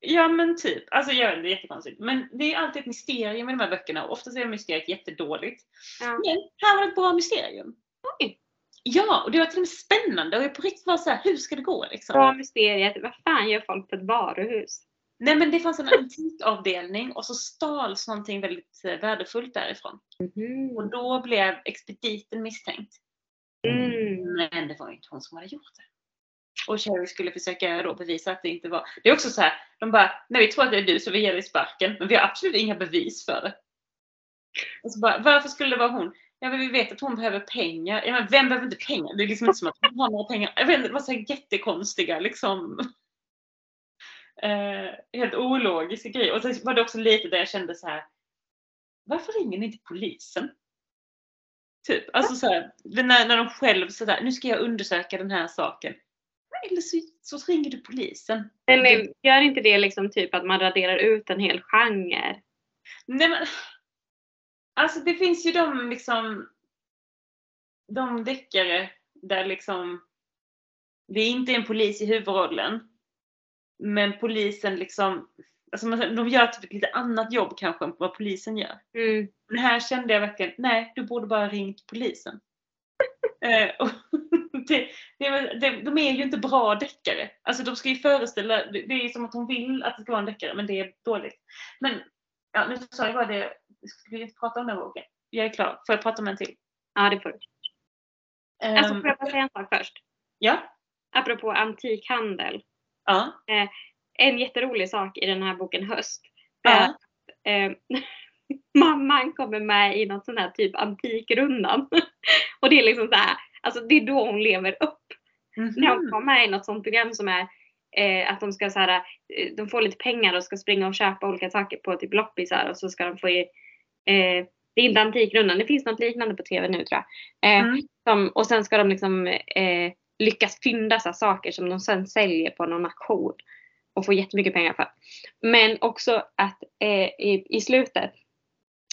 [SPEAKER 1] Ja men typ. Alltså ja, det är jättekonstigt. Men det är alltid ett mysterium i de här böckerna och oftast är mysteriet jättedåligt.
[SPEAKER 2] Ja.
[SPEAKER 1] Men här var det ett bra mysterium.
[SPEAKER 2] Oj.
[SPEAKER 1] Ja, och det var till och med spännande och jag på riktigt var så här, hur ska det gå liksom?
[SPEAKER 2] Bra mysteriet. Vad fan gör folk på ett varuhus?
[SPEAKER 1] Nej men det fanns en antikavdelning och så stals någonting väldigt eh, värdefullt därifrån. Och då blev expediten misstänkt.
[SPEAKER 2] Mm.
[SPEAKER 1] Men det var ju inte hon som hade gjort det. Och Cherry skulle försöka då bevisa att det inte var. Det är också så här, de bara, nej vi tror att det är du så vi ger dig sparken. Men vi har absolut inga bevis för det. Och så bara, varför skulle det vara hon? Ja men vi vet att hon behöver pengar. Ja men vem behöver inte pengar? Det är liksom inte som att hon har några pengar. Jag vet inte, det var så här jättekonstiga liksom. Eh, helt ologiska grejer. Och så var det också lite där jag kände så här. Varför ringer ni inte polisen? Typ, alltså så här, när, när de själv sådär, nu ska jag undersöka den här saken. Eller så, så ringer du polisen.
[SPEAKER 2] Men gör inte det liksom typ att man raderar ut en hel genre?
[SPEAKER 1] Nej men, alltså det finns ju de liksom, de deckare där liksom, det är inte en polis i huvudrollen. Men polisen liksom, alltså man, de gör typ ett lite annat jobb kanske än vad polisen gör.
[SPEAKER 2] Mm.
[SPEAKER 1] Men här kände jag verkligen, nej du borde bara ringt polisen. *laughs* eh, och *laughs* det, det, det, de är ju inte bra deckare. Alltså de ska ju föreställa, det, det är som att hon vill att det ska vara en deckare men det är dåligt. Men ja, nu sa jag bara det, ska vi inte prata om den boken? Jag är klar, får jag prata om en till?
[SPEAKER 2] Ja, det får du. Alltså,
[SPEAKER 1] Ehm,
[SPEAKER 2] får jag bara säga en sak först?
[SPEAKER 1] ja,
[SPEAKER 2] Apropå antikhandel.
[SPEAKER 1] Ja,
[SPEAKER 2] En jätterolig sak i den här boken Höst. är att, eh, *laughs* mamman kommer med i något sån här typ Antikrundan. *laughs* Och det är liksom så här, alltså det är då hon lever upp. När hon
[SPEAKER 1] Mhm.
[SPEAKER 2] kommer med i något sånt program som är eh, att de ska så här, eh, de får lite pengar och ska springa och köpa olika saker på typ loppisar och så ska de få i, eh, det är inte Antikrundan, det finns något liknande på TV nu tror jag. Eh,
[SPEAKER 1] Mm.
[SPEAKER 2] som, och sen ska de liksom eh, lyckas fynda så saker som de sen säljer på någon auktion. Och få jättemycket pengar för. Men också att eh, i, i slutet,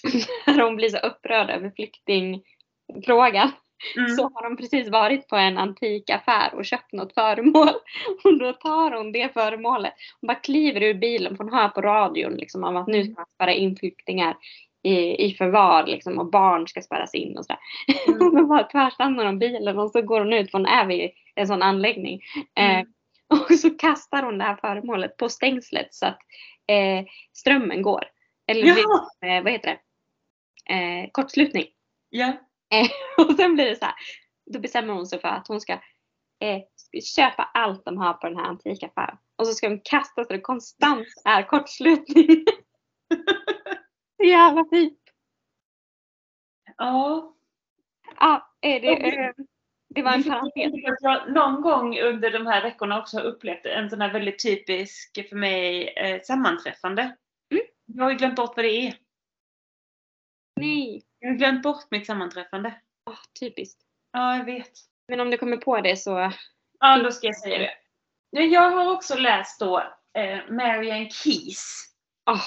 [SPEAKER 2] *laughs* när de blir så upprörda över flyktingfrågan,
[SPEAKER 1] Mm.
[SPEAKER 2] så har de precis varit på en antikaffär och köpt något föremål. *laughs* Och då tar hon det föremålet. Hon bara kliver ur bilen för hon hör på radion liksom, om att nu ska man spärra in flyktingar i, i förvar liksom, och barn ska spärras in och sådär.
[SPEAKER 1] Mm. *laughs*
[SPEAKER 2] Då bara tvärstannar hon bilen och så går hon ut för hon är vid en sån anläggning. Eh,
[SPEAKER 1] Mm. *laughs*
[SPEAKER 2] och så kastar hon det här föremålet på stängslet så att eh, strömmen går. Eller
[SPEAKER 1] Ja,
[SPEAKER 2] eh, vad heter det? Eh, kortslutning.
[SPEAKER 1] ja. *laughs*
[SPEAKER 2] Och sen blir det så här. Då bestämmer hon sig för att hon ska eh, köpa allt de har på den här antikaffären. Och så ska de kasta så det konstant är kortslutning. Så jävla fint.
[SPEAKER 1] ja.
[SPEAKER 2] Ja, eh, det, eh, det var en parentes.
[SPEAKER 1] är jag någon gång under de här veckorna också har upplevt en sån här väldigt typisk för mig eh, sammanträffande.
[SPEAKER 2] Mm.
[SPEAKER 1] Jag har ju glömt bort vad det är.
[SPEAKER 2] Nej.
[SPEAKER 1] Jag har glömt bort mitt sammanträffande.
[SPEAKER 2] Åh, typiskt.
[SPEAKER 1] Ja, jag vet.
[SPEAKER 2] Men om du kommer på det så.
[SPEAKER 1] Ja, då ska jag säga det. Ja, Jag har också läst då eh, Marianne Keys.
[SPEAKER 2] Åh.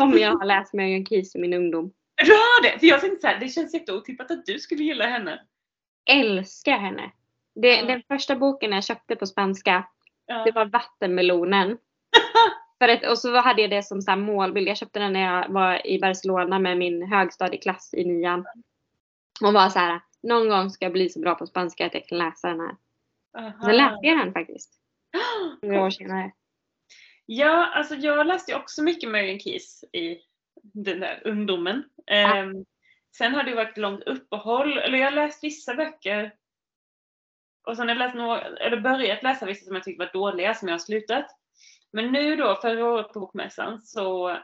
[SPEAKER 2] Som jag har läst Marion Keys i min ungdom.
[SPEAKER 1] Du har det? För jag tänkte så här, det känns jätteotippat att du skulle gilla henne.
[SPEAKER 2] Älskar henne. Det,
[SPEAKER 1] Ja.
[SPEAKER 2] Den första boken jag köpte på spanska
[SPEAKER 1] Ja.
[SPEAKER 2] Det var vattenmelonen. *laughs* För ett, och så hade jag det som så målbild. Jag köpte den när jag var i Barcelona med min högstadieklass i nian. Och var så här, någon gång ska jag bli så bra på spanska att jag kan läsa den här.
[SPEAKER 1] Aha.
[SPEAKER 2] Sen läste jag den faktiskt. *gasps* Några år senare.
[SPEAKER 1] Ja, alltså jag läste också mycket Marianne Keys i den där ungdomen. Ehm, sen har det varit långt uppehåll, eller jag har läst vissa böcker. Och sen har jag läst några, eller börjat läsa vissa som jag tyckte var dåliga, som jag har slutat. Men nu då, förra året på Bokmässan, så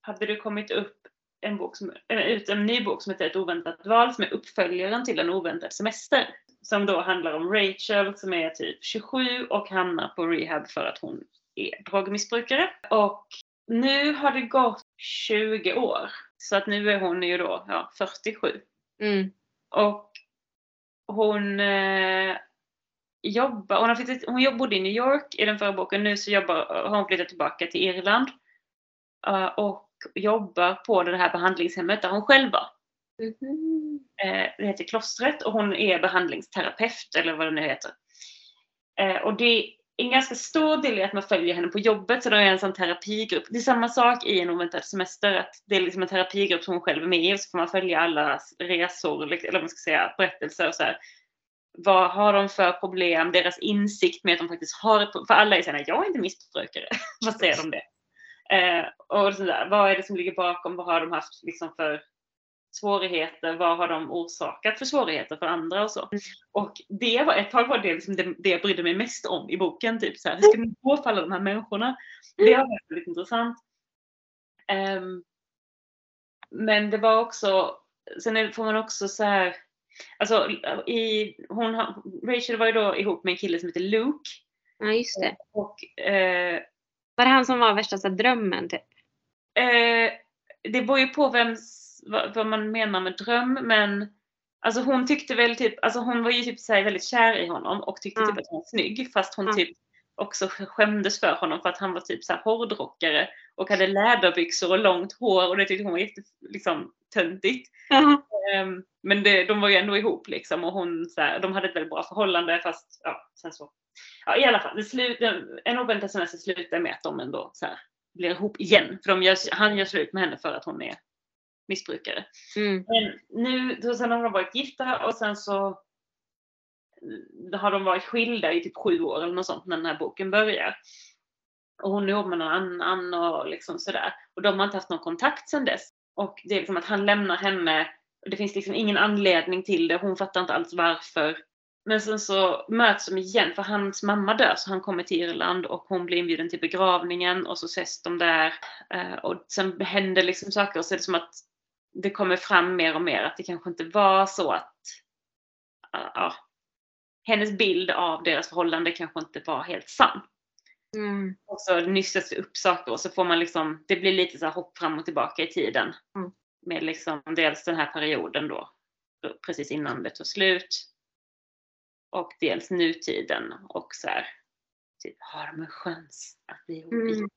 [SPEAKER 1] hade det kommit upp en bok som, ut en ny bok som heter Ett oväntat val, som är uppföljaren till En oväntad semester. som då handlar om Rachel som är typ 27 och hamnar på rehab för att hon är drogmissbrukare. Och nu har det gått 20 år. Så att nu är hon ju då ja, 47.
[SPEAKER 2] Mm.
[SPEAKER 1] Och hon eh, jobbar, hon, har flyttat, hon bodde i New York i den förra boken, nu så jobbar, har hon flyttat tillbaka till Irland. Uh, och jobbar på det här behandlingshemmet där hon själv var.
[SPEAKER 2] Mhm.
[SPEAKER 1] Eh, det heter Klostret och hon är behandlingsterapeut eller vad det nu heter. Eh, och det en ganska stor del är att man följer henne på jobbet så det är en sån terapigrupp. Det är samma sak i en oväntad semester att det är liksom en terapigrupp som hon själv är med i och så får man följa alla resor liksom, eller vad man ska säga berättelser och så här. Vad har de för problem? Deras insikt med att de faktiskt har För alla är såhär, jag är inte missbrukare. *laughs* vad säger de det? Eh, och sådär, vad är det som ligger bakom? Vad har de haft liksom för svårigheter? Vad har de orsakat för svårigheter för andra och så?
[SPEAKER 2] Mm.
[SPEAKER 1] Och det var ett tag var det, liksom det, det jag brydde mig mest om i boken. Typ så här, hur ska man gå för alla de här människorna? Det har varit väldigt intressant. Ehm, men det var också, sen är- får man också så här, alltså i, hon Rachel var ju då ihop med en kille som heter Luke.
[SPEAKER 2] Ja, just det.
[SPEAKER 1] Och eh,
[SPEAKER 2] Var det han som var värsta så drömmen typ?
[SPEAKER 1] Eh, det beror ju på vems, vad, vad man menar med dröm men alltså hon tyckte väl typ, alltså hon var ju typ så väldigt kär i honom och tyckte
[SPEAKER 2] Ja.
[SPEAKER 1] typ att han var snygg fast hon
[SPEAKER 2] Ja.
[SPEAKER 1] typ också skämdes för honom för att han var typ så här hårdrockare och hade läderbyxor och långt hår och det tyckte hon var jätte, liksom töntigt.
[SPEAKER 2] Ja.
[SPEAKER 1] Ehm, men det, de var ju ändå ihop liksom och hon så här, de hade ett väldigt bra förhållande fast ja, sen så. Ja i alla fall, det slut, en oväntad semester slutar med att de ändå så här, blir ihop igen. För gör, han gör slut med henne för att hon är missbrukare.
[SPEAKER 2] Mm.
[SPEAKER 1] Men nu, så sen har de varit gifta och sen så mm, har de varit skilda i typ sju år eller något sånt när den här boken börjar. Och hon är ihop med någon annan och liksom sådär. Och de har inte haft någon kontakt sedan dess. Och det är liksom att han lämnar henne. och Det finns liksom ingen anledning till det. Hon fattar inte alls varför. Men sen så möts de igen för hans mamma dör så han kommer till Irland och hon blir inbjuden till begravningen och så ses de där. Eh, Och sen händer liksom saker och så är det som att det kommer fram mer och mer att det kanske inte var så att ja, hennes bild av deras förhållande kanske inte var helt sann.
[SPEAKER 2] Mm.
[SPEAKER 1] Och så nystas det upp saker och så får man liksom, det blir lite så hopp fram och tillbaka i tiden.
[SPEAKER 2] Mm.
[SPEAKER 1] Med liksom dels den här perioden då, precis innan det tog slut. Och dels nutiden och så här, typ, har de en chans att bli ihop
[SPEAKER 2] Mm.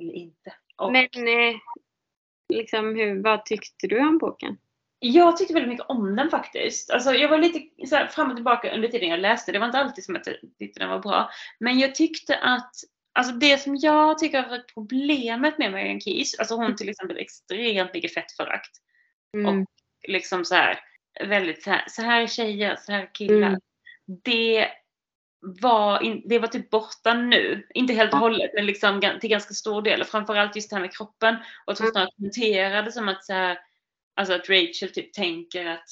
[SPEAKER 1] eller inte? Och
[SPEAKER 2] Men eh, liksom, hur, vad tyckte du om boken?
[SPEAKER 1] Jag tyckte väldigt mycket om den faktiskt. Alltså, jag var lite så här, fram och tillbaka under tiden jag läste. Det var inte alltid som att jag tyckte den var bra. Men jag tyckte att Alltså det som jag tycker har varit problemet med Marianne Keys, alltså hon till exempel extremt mycket fettförakt.
[SPEAKER 2] Mm.
[SPEAKER 1] Liksom så här, väldigt så här, så här är tjejer, så här är killar.
[SPEAKER 2] Mm.
[SPEAKER 1] Det var, in, det var typ borta nu. Inte helt och hållet, men liksom till ganska stor del. Framförallt just det här med kroppen. Och att hon
[SPEAKER 2] Mm.
[SPEAKER 1] snarare kommenterade som att så här, alltså att Rachel typ tänker att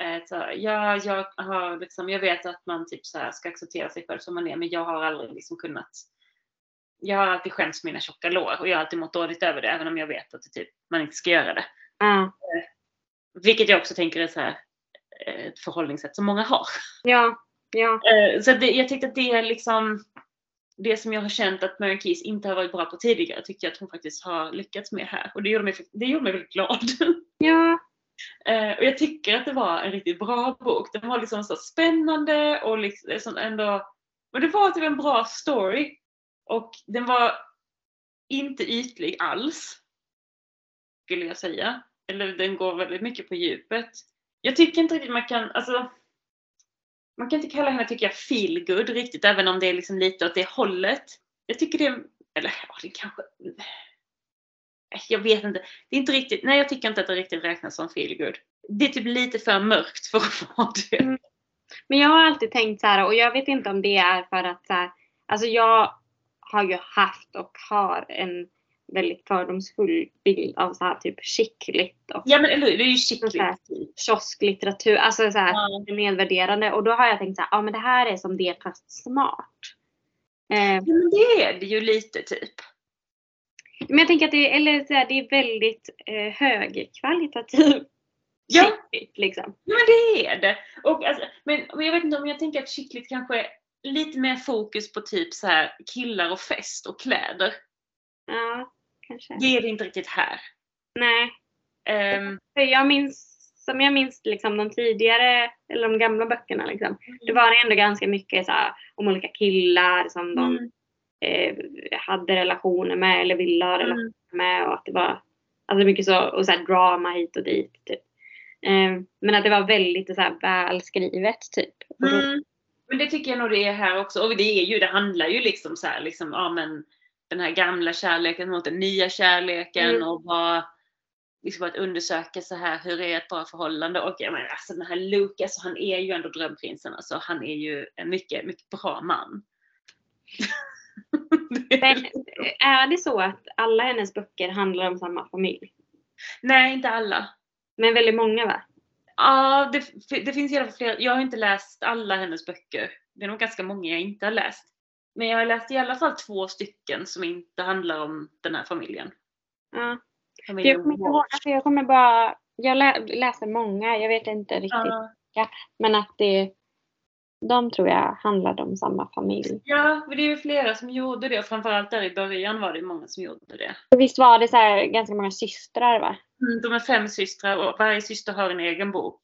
[SPEAKER 1] eh, så här, ja, jag, har liksom, jag vet att man typ så här ska acceptera sig själv som man är, men jag har aldrig liksom kunnat jag har alltid skämts för mina tjocka lår och jag har alltid mått dåligt över det även om jag vet att det typ, man inte ska göra det.
[SPEAKER 2] Ja.
[SPEAKER 1] Vilket jag också tänker är så här, eh, ett förhållningssätt som många har.
[SPEAKER 2] Ja. Ja.
[SPEAKER 1] Eh, Så det, jag tyckte att det är liksom det som jag har känt att Marianne Keys inte har varit bra på tidigare tycker jag att hon faktiskt har lyckats med här. Och det gjorde mig, det gjorde mig väldigt glad. *laughs*
[SPEAKER 2] Ja.
[SPEAKER 1] Eh, och jag tycker att det var en riktigt bra bok. Den var liksom så spännande och liksom ändå... Men det var typ en bra story. Och den var inte ytlig alls. Skulle jag säga. Eller den går väldigt mycket på djupet. Jag tycker inte riktigt man kan, alltså. Man kan inte kalla henne, tycker jag, feel good riktigt, även om det är liksom lite åt det hållet. Jag tycker det, eller ja, det kanske, äh, jag vet inte. Det är inte riktigt, nej jag tycker inte att det riktigt räknas som feel good. Det är typ lite för mörkt för att vara det.
[SPEAKER 2] Mm. Men jag har alltid tänkt så här och jag vet inte om det är för att så här, alltså jag har ju haft och har en väldigt fördomsfull bild av så här typ chickligt och
[SPEAKER 1] Ja men eller hur, det är ju
[SPEAKER 2] här.
[SPEAKER 1] skickligt.
[SPEAKER 2] kiosklitteratur, alltså så här
[SPEAKER 1] Ja.
[SPEAKER 2] nedvärderande och då har jag tänkt så här, ja men det här är som det fast smart. Eh,
[SPEAKER 1] Ja, men det är det ju lite typ.
[SPEAKER 2] men jag tänker att det, eller så här, det är väldigt eh, högkvalitativ
[SPEAKER 1] Ja.
[SPEAKER 2] kittligt liksom.
[SPEAKER 1] Ja men det är det. Och alltså, men, men jag vet inte om jag tänker att kittligt kanske är lite mer fokus på typ så här killar och fest och kläder.
[SPEAKER 2] Ja, kanske.
[SPEAKER 1] Det är det inte riktigt här.
[SPEAKER 2] Nej. För jag minns, som jag minns liksom de tidigare, eller de gamla böckerna liksom. Det var ändå ganska mycket så här, om olika killar som de
[SPEAKER 1] mm,
[SPEAKER 2] eh, hade relationer med eller ville ha relationer
[SPEAKER 1] mm,
[SPEAKER 2] med och att det var alltså mycket så, och så här drama hit och dit. Typ. Eh, men att det var väldigt så här, välskrivet typ.
[SPEAKER 1] Mm. Men det tycker jag nog det är här också. Och det är ju, det handlar ju liksom så här, liksom, ja men den här gamla kärleken mot den nya kärleken
[SPEAKER 2] Mm.
[SPEAKER 1] och vad, liksom att undersöka så här, hur är ett bra förhållande? Och jag menar alltså den här Lukas, han är ju ändå drömprinsen alltså. Han är ju en mycket, mycket bra man. *laughs*
[SPEAKER 2] Men är det så att alla hennes böcker handlar om samma familj?
[SPEAKER 1] Nej, inte alla.
[SPEAKER 2] Men väldigt många va?
[SPEAKER 1] Ja, det, det finns i alla fall flera. Jag har inte läst alla hennes böcker. Det är nog ganska många jag inte har läst. Men jag har läst i alla fall två stycken som inte handlar om den här familjen.
[SPEAKER 2] Ja. För jag,
[SPEAKER 1] Familjen
[SPEAKER 2] kommer ihåg, alltså jag kommer bara, jag lä, läser många, jag vet inte riktigt.
[SPEAKER 1] Ja,
[SPEAKER 2] Men att det, de tror jag handlade om samma familj.
[SPEAKER 1] ja, men det är ju flera som gjorde det och framförallt där i början var det många som gjorde det.
[SPEAKER 2] Och visst var det så ganska många systrar va?
[SPEAKER 1] Mm, De är fem systrar och varje syster har en egen bok.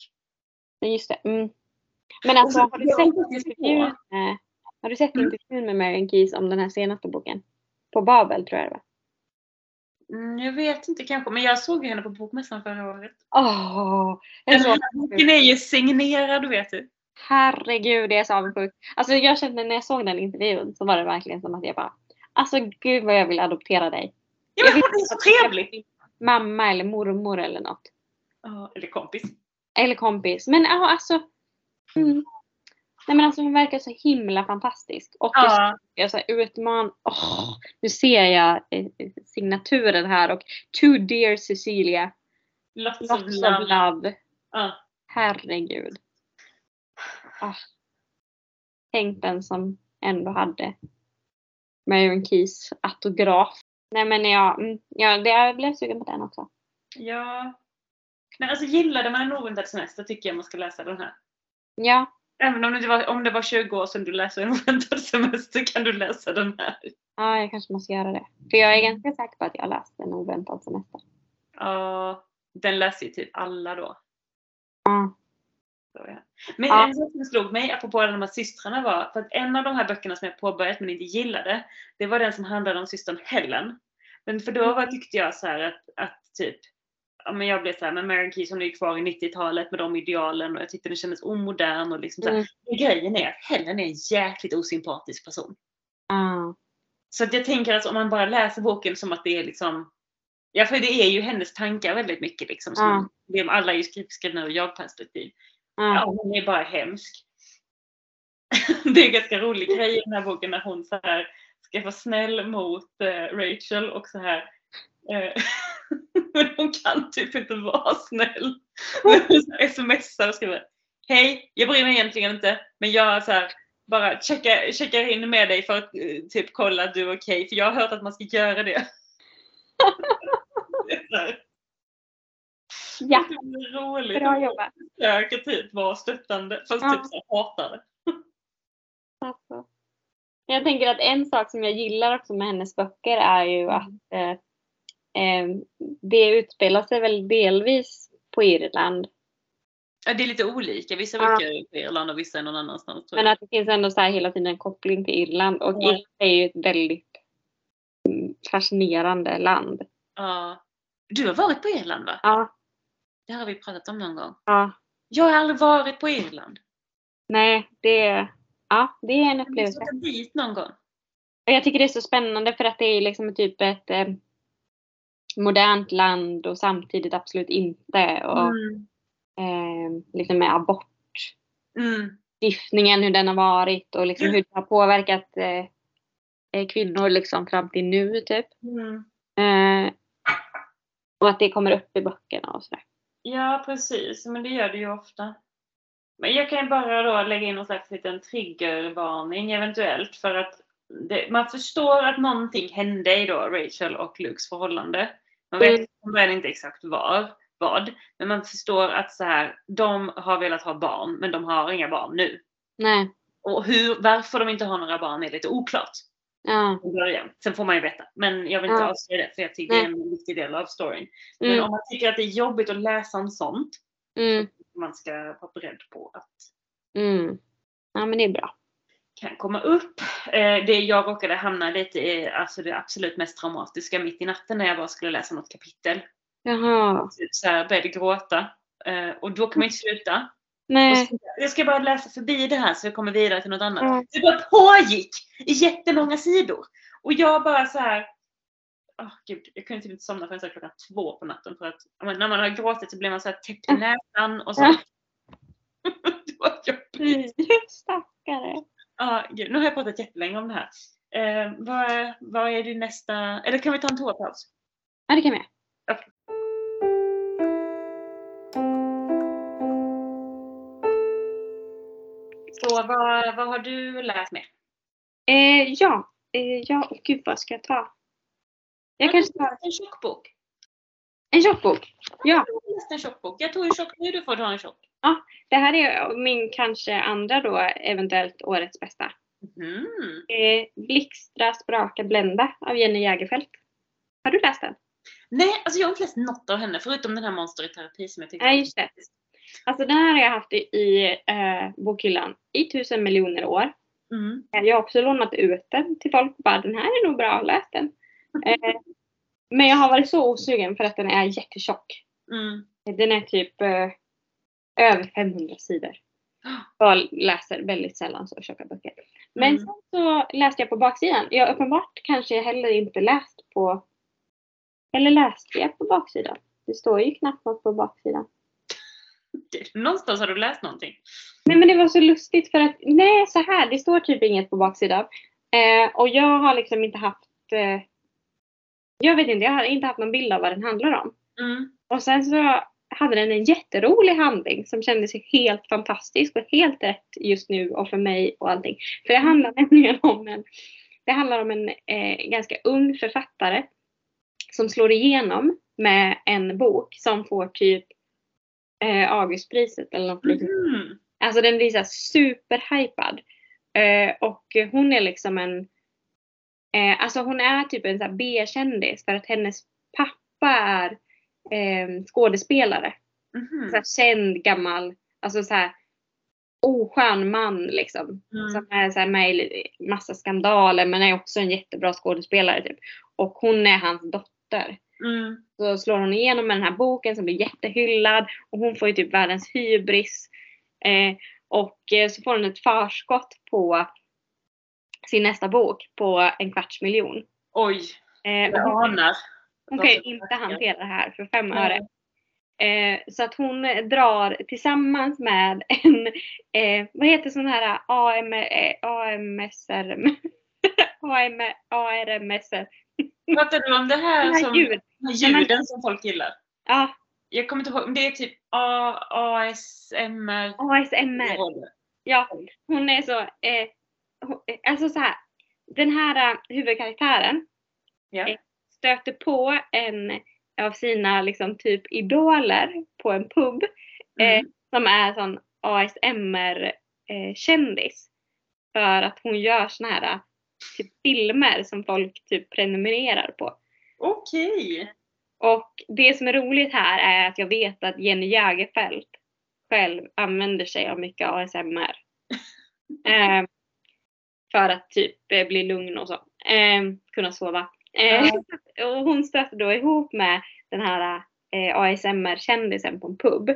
[SPEAKER 2] Just det. Mm. Men alltså har du sett intervjun har du sett
[SPEAKER 1] Mm.
[SPEAKER 2] intervjun med Marion Keys om den här senaste boken? På Babel tror jag det var.
[SPEAKER 1] Mm, jag vet inte kanske, men jag såg ju henne på Bokmässan förra året.
[SPEAKER 2] Åh! är
[SPEAKER 1] Den här boken är ju signerad, vet du.
[SPEAKER 2] Herregud, jag är så avundsjuk. Alltså jag kände när jag såg den intervjun så var det verkligen som att jag bara Alltså gud vad jag vill adoptera dig.
[SPEAKER 1] Ja,
[SPEAKER 2] Jag
[SPEAKER 1] men hon är så trevlig.
[SPEAKER 2] Mamma eller mormor eller något.
[SPEAKER 1] Ja, eller kompis.
[SPEAKER 2] Eller kompis. Men ja alltså. Mm. Nej men alltså hon verkar så himla fantastisk. Och
[SPEAKER 1] Ja.
[SPEAKER 2] jag så här utman... Åh, nu ser jag eh, signaturen här och To dear Cecilia.
[SPEAKER 1] Lots of
[SPEAKER 2] Lots of
[SPEAKER 1] love.
[SPEAKER 2] love.
[SPEAKER 1] Ja.
[SPEAKER 2] Herregud. Ah. Tänk den som ändå hade Marion Keys autograf. Nej men ja, mm, ja det, jag blev sugen på den också.
[SPEAKER 1] Ja. Nej, alltså gillade man en oväntad semester tycker jag man ska läsa den här.
[SPEAKER 2] Ja,
[SPEAKER 1] Även om det var, om det var 20 år sedan du läste en oväntad semester kan du läsa den här.
[SPEAKER 2] ja, jag kanske måste göra det. För jag är ganska säker på att jag har läst en oväntad semester.
[SPEAKER 1] Ja, den läser ju typ alla då.
[SPEAKER 2] Ja.
[SPEAKER 1] Men
[SPEAKER 2] Ja.
[SPEAKER 1] en sak som slog mig, apropå de här systrarna var, för att en av de här böckerna som jag påbörjat men inte gillade, det var den som handlade om systern Helen. Men för då var, tyckte jag så att, att typ, ja men jag blev så här, men Mary Keys hon är kvar i 90-talet med de idealen och jag tyckte den kändes omodern och liksom så här.
[SPEAKER 2] Mm.
[SPEAKER 1] Men grejen är att Helen är en jäkligt osympatisk person.
[SPEAKER 2] Ja.
[SPEAKER 1] Så att jag tänker att om man bara läser boken som att det är liksom Ja för det är ju hennes tankar väldigt mycket liksom. Som, det, alla är ju skri- skrivna ur jag-perspektiv. Ja,
[SPEAKER 2] Ja.
[SPEAKER 1] hon är bara hemsk. *laughs* det är en ganska rolig grej i den här boken när hon så här ska vara snäll mot eh, Rachel och så här *laughs* men hon kan typ inte vara snäll. *laughs* Hon smsar och skriver Hej, jag bryr mig egentligen inte men jag så här, bara checkar, checkar in med dig för att eh, typ kolla att du är okej för jag har hört att man ska göra det. *laughs*
[SPEAKER 2] ja,
[SPEAKER 1] det är roligt.
[SPEAKER 2] bra jobbat.
[SPEAKER 1] försöker typ vara stöttande fast
[SPEAKER 2] Ja.
[SPEAKER 1] typ så hatar det.
[SPEAKER 2] Alltså. Jag tänker att en sak som jag gillar också med hennes böcker är ju att eh, eh, det utspelar sig väl delvis på Irland.
[SPEAKER 1] Ja, det är lite olika. Vissa
[SPEAKER 2] Ja.
[SPEAKER 1] böcker är på Irland och vissa är någon annanstans.
[SPEAKER 2] Men att det finns ändå så här hela tiden en koppling till Irland. Och
[SPEAKER 1] Ja.
[SPEAKER 2] Irland är ju ett väldigt mm, fascinerande land.
[SPEAKER 1] Ja. Du har varit på Irland va?
[SPEAKER 2] Ja,
[SPEAKER 1] Det här har vi pratat om någon gång.
[SPEAKER 2] ja.
[SPEAKER 1] Jag har aldrig varit på Irland.
[SPEAKER 2] Nej, det, ja, det är en
[SPEAKER 1] Jag måste
[SPEAKER 2] upplevelse.
[SPEAKER 1] dit någon gång.
[SPEAKER 2] Jag tycker det är så spännande för att det är liksom typ ett eh, modernt land och samtidigt absolut inte. Och
[SPEAKER 1] Mm.
[SPEAKER 2] eh, liksom med abortstiftningen,
[SPEAKER 1] Mm.
[SPEAKER 2] hur den har varit och liksom
[SPEAKER 1] Ja.
[SPEAKER 2] hur det har påverkat eh, eh, kvinnor liksom fram till nu typ.
[SPEAKER 1] Mm.
[SPEAKER 2] Eh, och att det kommer upp i böckerna och sådär.
[SPEAKER 1] Ja, precis. Men det gör det ju ofta. Men jag kan ju bara då lägga in någon slags liten triggervarning eventuellt för att det, man förstår att någonting hände i då Rachel och Lukes förhållande. Man vet
[SPEAKER 2] Mm.
[SPEAKER 1] mm. inte exakt var. vad. Men man förstår att så här, de har velat ha barn men de har inga barn nu.
[SPEAKER 2] Nej.
[SPEAKER 1] Och hur, varför de inte har några barn är lite oklart.
[SPEAKER 2] Ja.
[SPEAKER 1] i början. Sen får man ju veta. Men jag vill inte
[SPEAKER 2] Ja.
[SPEAKER 1] avslöja det för jag tycker det är en viktig del av storyn. Men
[SPEAKER 2] Mm.
[SPEAKER 1] om man tycker att det är jobbigt att läsa om sånt,
[SPEAKER 2] Mm.
[SPEAKER 1] man ska vara beredd på att
[SPEAKER 2] Mm. Ja men det är bra.
[SPEAKER 1] Kan komma upp. Eh, det jag råkade hamna lite i, alltså det absolut mest traumatiska mitt i natten när jag bara skulle läsa något kapitel.
[SPEAKER 2] Jaha.
[SPEAKER 1] Typ så här började gråta. Eh, och då kan man inte sluta.
[SPEAKER 2] Nej.
[SPEAKER 1] så, jag ska bara läsa förbi det här så jag kommer vidare till något annat.
[SPEAKER 2] Mm.
[SPEAKER 1] Det bara pågick i jättemånga sidor. Och jag bara så här. Åh gud, jag kunde typ inte somna förrän klockan två på natten för att men när man har gråtit så blir man så här täppt i näsan och så.
[SPEAKER 2] Ja.
[SPEAKER 1] det var jobbigt.
[SPEAKER 2] Stackare.
[SPEAKER 1] Ja, gud, nu har jag pratat jättelänge om det här. Eh, vad, vad är din nästa, eller kan vi ta en toapaus?
[SPEAKER 2] Ja det kan vi göra.
[SPEAKER 1] Så vad, vad har du läst med?
[SPEAKER 2] Eh, ja. Eh, ja, och gud vad ska jag ta? Jag kanske tar
[SPEAKER 1] En tjock bok.
[SPEAKER 2] en tjock bok. Ja.
[SPEAKER 1] Jag har läst en tjock bok. Jag tog en tjock, nu du får ta en tjock.
[SPEAKER 2] Det här är min kanske andra då, eventuellt årets bästa.
[SPEAKER 1] Mm.
[SPEAKER 2] Eh, Blixtra, spraka, blända av Jenny Jägerfeld. Har du läst den?
[SPEAKER 1] Nej, alltså jag har inte läst något av henne förutom den här Monster i terapi som jag tyckte
[SPEAKER 2] Nej, just det. Alltså den här har jag haft i, i eh, bokhyllan i tusen miljoner år.
[SPEAKER 1] Mm.
[SPEAKER 2] Eh, Jag har också lånat ut den till folk och bara den här är nog bra, läs den. Eh, men jag har varit så osugen för att den är jättetjock.
[SPEAKER 1] Mm.
[SPEAKER 2] Den är typ eh, över 500 sidor. Jag läser väldigt sällan så tjocka böcker. Men
[SPEAKER 1] Mm.
[SPEAKER 2] sen så läste jag på baksidan. Jag uppenbart kanske jag heller inte läst på... Eller läste jag på baksidan? Det står ju knappt något på baksidan.
[SPEAKER 1] Okej, *laughs* Någonstans har du läst någonting.
[SPEAKER 2] Nej men det var så lustigt för att, nej så här, det står typ inget på baksidan. Eh, och jag har liksom inte haft, eh, jag vet inte, jag har inte haft någon bild av vad den handlar om.
[SPEAKER 1] Mm.
[SPEAKER 2] Och sen så hade den en jätterolig handling som kändes helt fantastisk och helt rätt just nu och för mig och allting. För det handlar nämligen om en, det handlar om en eh, ganska ung författare som slår igenom med en bok som får typ eh, Augustpriset eller något liknande.
[SPEAKER 1] Mm.
[SPEAKER 2] Alltså den blir så superhypad. Eh, och hon är liksom en, eh, alltså hon är typ en så B-kändis för att hennes pappa är eh, skådespelare.
[SPEAKER 1] Mhm.
[SPEAKER 2] Så känd gammal, alltså så här oskön man liksom.
[SPEAKER 1] Mm.
[SPEAKER 2] Som är så med i massa skandaler men är också en jättebra skådespelare typ. Och hon är hans dotter.
[SPEAKER 1] Mm.
[SPEAKER 2] Så slår hon igenom med den här boken som blir jättehyllad och hon får ju typ världens hybris. Eh, och eh, så får hon ett förskott på sin nästa bok på en kvarts miljon.
[SPEAKER 1] Oj,
[SPEAKER 2] Eh,
[SPEAKER 1] jag anar.
[SPEAKER 2] Hon kan ju inte hantera det här för fem öre. Eh, så att hon eh, drar tillsammans med en, eh, vad heter sån här AM, eh, AMSR, AM, ARMSR,
[SPEAKER 1] Pratar du om det här
[SPEAKER 2] den här
[SPEAKER 1] som
[SPEAKER 2] ljud.
[SPEAKER 1] ljuden som folk gillar?
[SPEAKER 2] Ja,
[SPEAKER 1] Jag kommer inte ihåg, det är typ A, ASMR.
[SPEAKER 2] ASMR. Ja, hon är så, eh, hon, eh, alltså så här. Den här huvudkaraktären
[SPEAKER 1] Ja.
[SPEAKER 2] Eh, stöter på en av sina liksom typ idoler på en pub eh,
[SPEAKER 1] Mm.
[SPEAKER 2] som är sån ASMR eh. För att hon gör såna här eh, typ filmer som folk typ prenumererar på.
[SPEAKER 1] Okej.
[SPEAKER 2] Och det som är roligt här är att jag vet att Jenny Jägerfeld själv använder sig av mycket ASMR. *laughs* eh, för att typ eh, bli lugn och så. Eh, kunna sova. Eh, *laughs* och hon stöter då ihop med den här eh, ASMR-kändisen på en pub.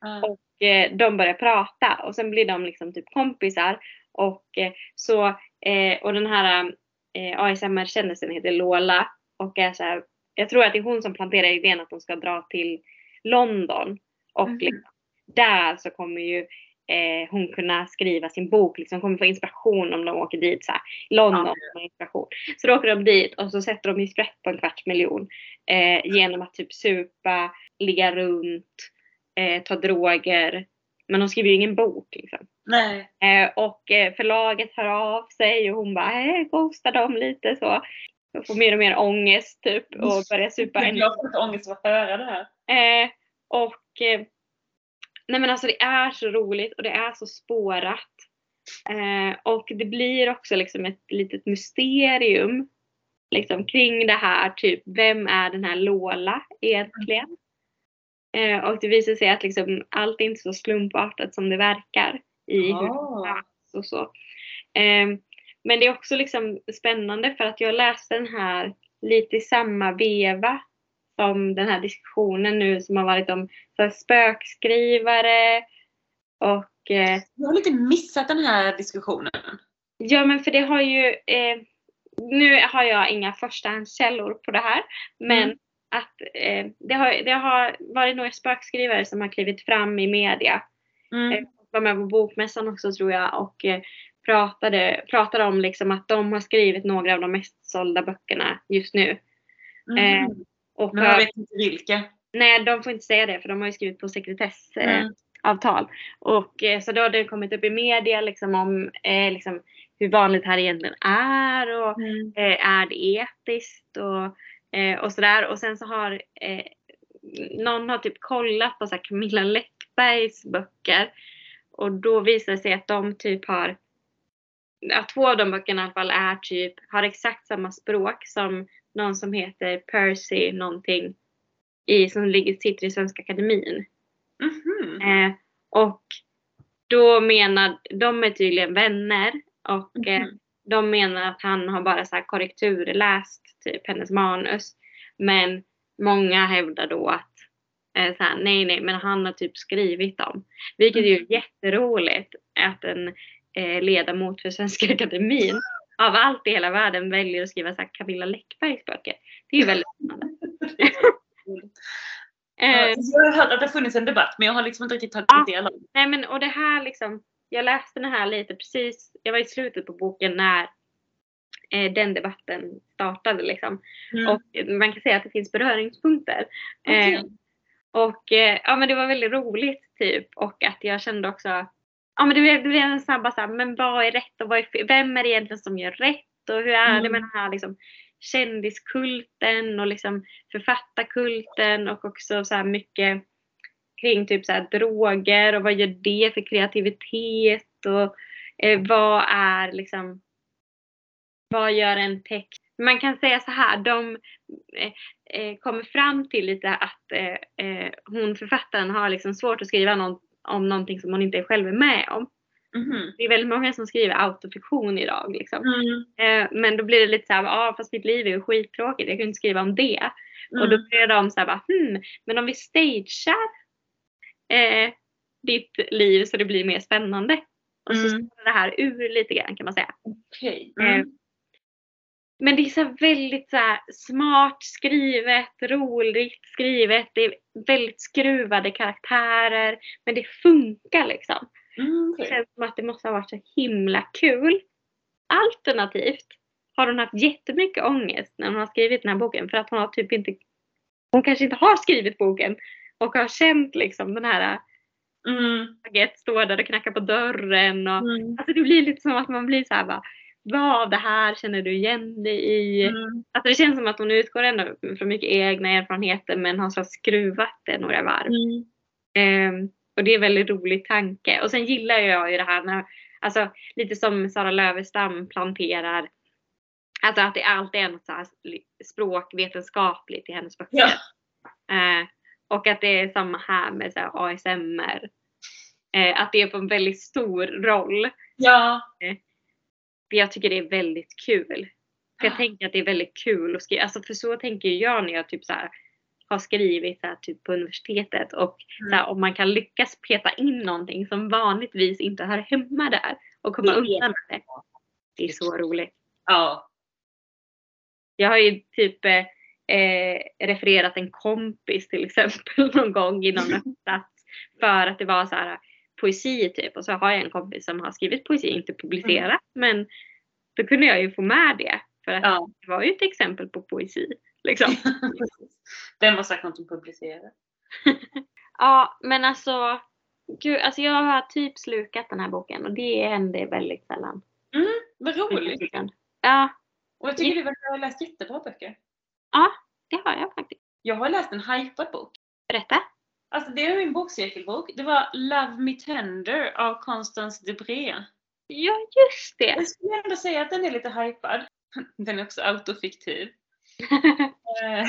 [SPEAKER 1] Ja.
[SPEAKER 2] Och eh, de börjar prata och sen blir de liksom typ kompisar. Och eh, så, eh, och den här eh, ASMR-kändisen heter Lola. Och är så här, jag tror att det är hon som planterar idén att de ska dra till London. Och
[SPEAKER 1] Mhm.
[SPEAKER 2] liksom, där så kommer ju eh, hon kunna skriva sin bok. Liksom, kommer få inspiration om de åker dit. Så här, London
[SPEAKER 1] Ja.
[SPEAKER 2] får inspiration. Så då åker de dit och så sätter de ju sprätt på en kvarts miljon. Eh, genom att typ supa, ligga runt, eh, ta droger. Men de skriver ju ingen bok liksom.
[SPEAKER 1] Nej.
[SPEAKER 2] Eh, och eh, förlaget hör av sig och hon bara eh, ghostar dem lite så. Jag får mer och mer ångest typ och börjar supa *laughs*
[SPEAKER 1] Jag fått ångest av att höra det här.
[SPEAKER 2] Eh, och nej men alltså det är så roligt och det är så spårat. Eh, och det blir också liksom ett litet mysterium liksom kring det här, typ vem är den här Lola egentligen? Eh, och det visar sig att liksom allt är inte så slumpartat som det verkar i hur
[SPEAKER 1] Ah.
[SPEAKER 2] och så. Eh, men det är också liksom spännande för att jag läste den här lite i samma veva som den här diskussionen nu som har varit om så spökskrivare och eh,
[SPEAKER 1] Jag har lite missat den här diskussionen.
[SPEAKER 2] Ja men för det har ju, eh, nu har jag inga förstahandskällor på det här, men
[SPEAKER 1] Mm.
[SPEAKER 2] att eh, det, har, det har varit några spökskrivare som har klivit fram i media.
[SPEAKER 1] Mm.
[SPEAKER 2] Eh, var med på bokmässan också tror jag och eh, pratade, pratade om liksom att de har skrivit några av de mest sålda böckerna just nu.
[SPEAKER 1] Mm.
[SPEAKER 2] Eh, Och
[SPEAKER 1] Men
[SPEAKER 2] har-
[SPEAKER 1] jag vet inte vilka.
[SPEAKER 2] Nej, de får inte säga det för de har ju skrivit på sekretessavtal.
[SPEAKER 1] Mm.
[SPEAKER 2] Och eh, så då har det kommit upp i media liksom om eh, liksom, hur vanligt det här egentligen är och
[SPEAKER 1] Mm.
[SPEAKER 2] eh, är det etiskt och, eh, och sådär. Och sen så har eh, någon har typ kollat på så här Camilla Läckbergs böcker och då visar det sig att de typ har Ja, två av de böckerna i alla fall är typ, har exakt samma språk som någon som heter Percy någonting i, som ligger, sitter i Svenska Akademin.
[SPEAKER 1] Mhm.
[SPEAKER 2] Eh, och då menar, de är tydligen vänner och eh,
[SPEAKER 1] Mhm.
[SPEAKER 2] de menar att han har bara så här korrekturläst typ hennes manus. Men många hävdar då att eh, så här, nej nej men han har typ skrivit dem. Vilket är ju
[SPEAKER 1] Mm.
[SPEAKER 2] jätteroligt att en eh, ledamot för Svenska Akademin av allt i hela världen väljer att skriva så här Camilla Läckbergs böcker. Det är ju väldigt spännande. *laughs* Eh,
[SPEAKER 1] Ja, Jag har hört att det funnits en debatt men jag har liksom inte riktigt tagit
[SPEAKER 2] Ja.
[SPEAKER 1] del av den.
[SPEAKER 2] Nej men och det här liksom, jag läste den här lite precis, jag var i slutet på boken när eh, den debatten startade liksom.
[SPEAKER 1] Mm.
[SPEAKER 2] Och man kan säga att det finns beröringspunkter.
[SPEAKER 1] Okej.
[SPEAKER 2] Eh, och eh, ja men det var väldigt roligt typ och att jag kände också, ja men det blev, det blev en snabb så här, men vad är rätt och vad är? Vem är det egentligen som gör rätt och hur är det
[SPEAKER 1] Mm.
[SPEAKER 2] med den här liksom kändiskulten och liksom författarkulten och också så här mycket kring typ så här droger och vad gör det för kreativitet och eh, vad är liksom vad gör en text? Man kan säga så här, de eh, eh, kommer fram till lite att eh, eh, hon författaren har liksom svårt att skriva någon, om någonting som hon inte själv är med om.
[SPEAKER 1] Mhm.
[SPEAKER 2] Det är väldigt många som skriver autofiktion idag liksom.
[SPEAKER 1] Mm.
[SPEAKER 2] Eh, men då blir det lite så här, ja fast mitt liv är ju skittråkigt, jag kan inte skriva om det. Och då
[SPEAKER 1] Mm.
[SPEAKER 2] blir de så här bara, hmm, men om vi stagear eh, ditt liv så det blir mer spännande. Och så
[SPEAKER 1] Mm.
[SPEAKER 2] står det här ur lite grann kan man säga.
[SPEAKER 1] Okej.
[SPEAKER 2] Eh,
[SPEAKER 1] Mm.
[SPEAKER 2] Men det är så väldigt så smart skrivet, roligt skrivet. Det är väldigt skruvade karaktärer. Men det funkar liksom.
[SPEAKER 1] Mm,
[SPEAKER 2] Det känns som att det måste ha varit så himla kul. Alternativt har hon haft jättemycket ångest när hon har skrivit den här boken för att hon har typ inte hon kanske inte har skrivit boken och har känt liksom den här
[SPEAKER 1] Mm.
[SPEAKER 2] taget står där och knackar på dörren och
[SPEAKER 1] Mm.
[SPEAKER 2] alltså det blir lite som att man blir så här bara vad av det här känner du igen dig i?
[SPEAKER 1] Mm.
[SPEAKER 2] Alltså det känns som att hon utgår ändå från mycket egna erfarenheter men har så skruvat det några varv.
[SPEAKER 1] Mm.
[SPEAKER 2] Ehm, och det är en väldigt rolig tanke. Och sen gillar jag ju det här när, alltså lite som Sara Lövestam planterar, alltså att det alltid är något så här språkvetenskapligt i hennes böcker.
[SPEAKER 1] Ja.
[SPEAKER 2] Eh, och att det är samma här med så här ASMR. Eh, att det är på en väldigt stor roll.
[SPEAKER 1] Ja.
[SPEAKER 2] För jag tycker det är väldigt kul. För jag
[SPEAKER 1] Ah.
[SPEAKER 2] tänker att det är väldigt kul att skriva. Alltså för så tänker jag när jag typ så här har skrivit så här, typ på universitetet. Och så här, om man kan lyckas peta in någonting som vanligtvis inte hör hemma där. Och komma undan med det. Det är så roligt.
[SPEAKER 1] Ja.
[SPEAKER 2] Jag har ju typ eh, refererat en kompis till exempel *laughs* någon gång i någon *laughs* uppsats. För att det var så här poesi typ. Och så har jag en kompis som har skrivit poesi, inte publicerat. Men då kunde jag ju få med det. För att
[SPEAKER 1] Ja.
[SPEAKER 2] det var ju ett exempel på poesi. Liksom. *laughs*
[SPEAKER 1] Vem har sagt något om publicerat? *laughs*
[SPEAKER 2] Ja, men alltså, gud, alltså jag har typ slukat den här boken och det händer väldigt sällan.
[SPEAKER 1] Vad roligt.
[SPEAKER 2] Ja,
[SPEAKER 1] Och jag tycker du verkar ha läst jättebra böcker.
[SPEAKER 2] det har jag faktiskt.
[SPEAKER 1] Jag har läst en hypad bok.
[SPEAKER 2] Berätta.
[SPEAKER 1] Alltså det är min bokcirkelbok. Det var Love Me Tender av Constance Debré.
[SPEAKER 2] Ja, just det.
[SPEAKER 1] Jag skulle ändå säga att den är lite hypad. Den är också autofiktiv. *laughs* Eh,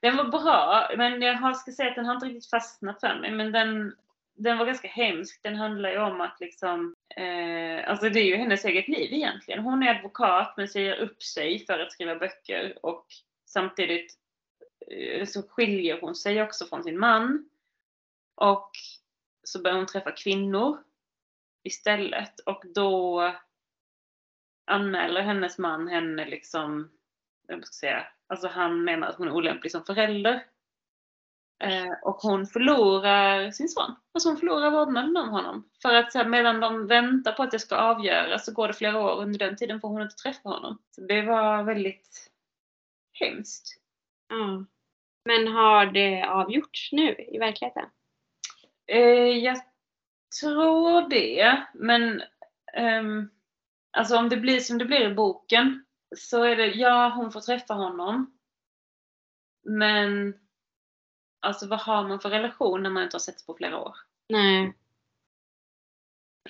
[SPEAKER 1] den var bra, men jag ska säga att den har inte riktigt fastnat för mig. Men den, den var ganska hemsk. Den handlar ju om att liksom, eh, alltså det är ju hennes eget liv egentligen. Hon är advokat men säger upp sig för att skriva böcker och samtidigt eh, så skiljer hon sig också från sin man. Och så börjar hon träffa kvinnor istället och då anmäler hennes man henne liksom, jag ska säga, alltså han menar att hon är olämplig som förälder. Eh, och hon förlorar sin son. Alltså hon förlorar vårdnaden om honom. För att så här, medan de väntar på att det ska avgöras så går det flera år. Under den tiden får hon inte träffa honom. Så det var väldigt hemskt.
[SPEAKER 2] Ja. Men har det avgjorts nu i verkligheten?
[SPEAKER 1] Eh, jag tror det, men ehm, alltså om det blir som det blir i boken så är det, ja hon får träffa honom. Men alltså vad har man för relation när man inte har setts på flera år?
[SPEAKER 2] Nej.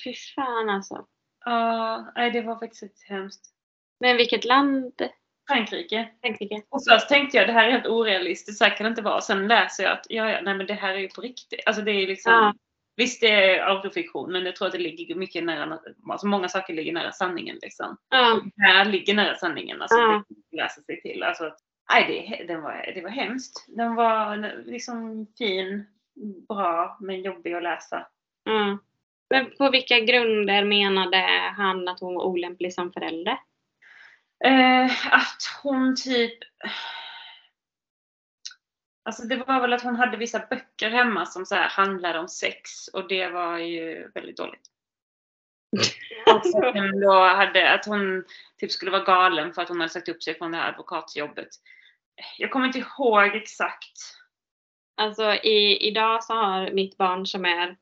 [SPEAKER 2] Fy fan alltså.
[SPEAKER 1] Ja, nej det var faktiskt hemskt.
[SPEAKER 2] Men vilket land?
[SPEAKER 1] Frankrike.
[SPEAKER 2] Frankrike.
[SPEAKER 1] Och först tänkte jag det här är helt orealistiskt, så här kan det inte vara. Sen läser jag att ja, ja, nej men det här är ju på riktigt. Alltså det är liksom,
[SPEAKER 2] Ja.
[SPEAKER 1] visst det är autofiktion men jag tror att det ligger mycket nära, alltså många saker ligger nära sanningen liksom.
[SPEAKER 2] Ja.
[SPEAKER 1] Det här ligger nära sanningen, alltså
[SPEAKER 2] Ja.
[SPEAKER 1] det läsa sig till. Alltså, att- nej det, den var, det var hemskt. Den var liksom fin, bra men jobbig att läsa.
[SPEAKER 2] ja. Men på vilka grunder menade han att hon var olämplig som förälder?
[SPEAKER 1] Eh, att hon typ... Alltså det var väl att hon hade vissa böcker hemma som så här handlade om sex och det var ju väldigt dåligt. *laughs* Och så att hon då hade, att hon typ skulle vara galen för att hon hade sagt upp sig från det här advokatjobbet. Jag kommer inte ihåg exakt.
[SPEAKER 2] Alltså i, idag så har mitt barn som är,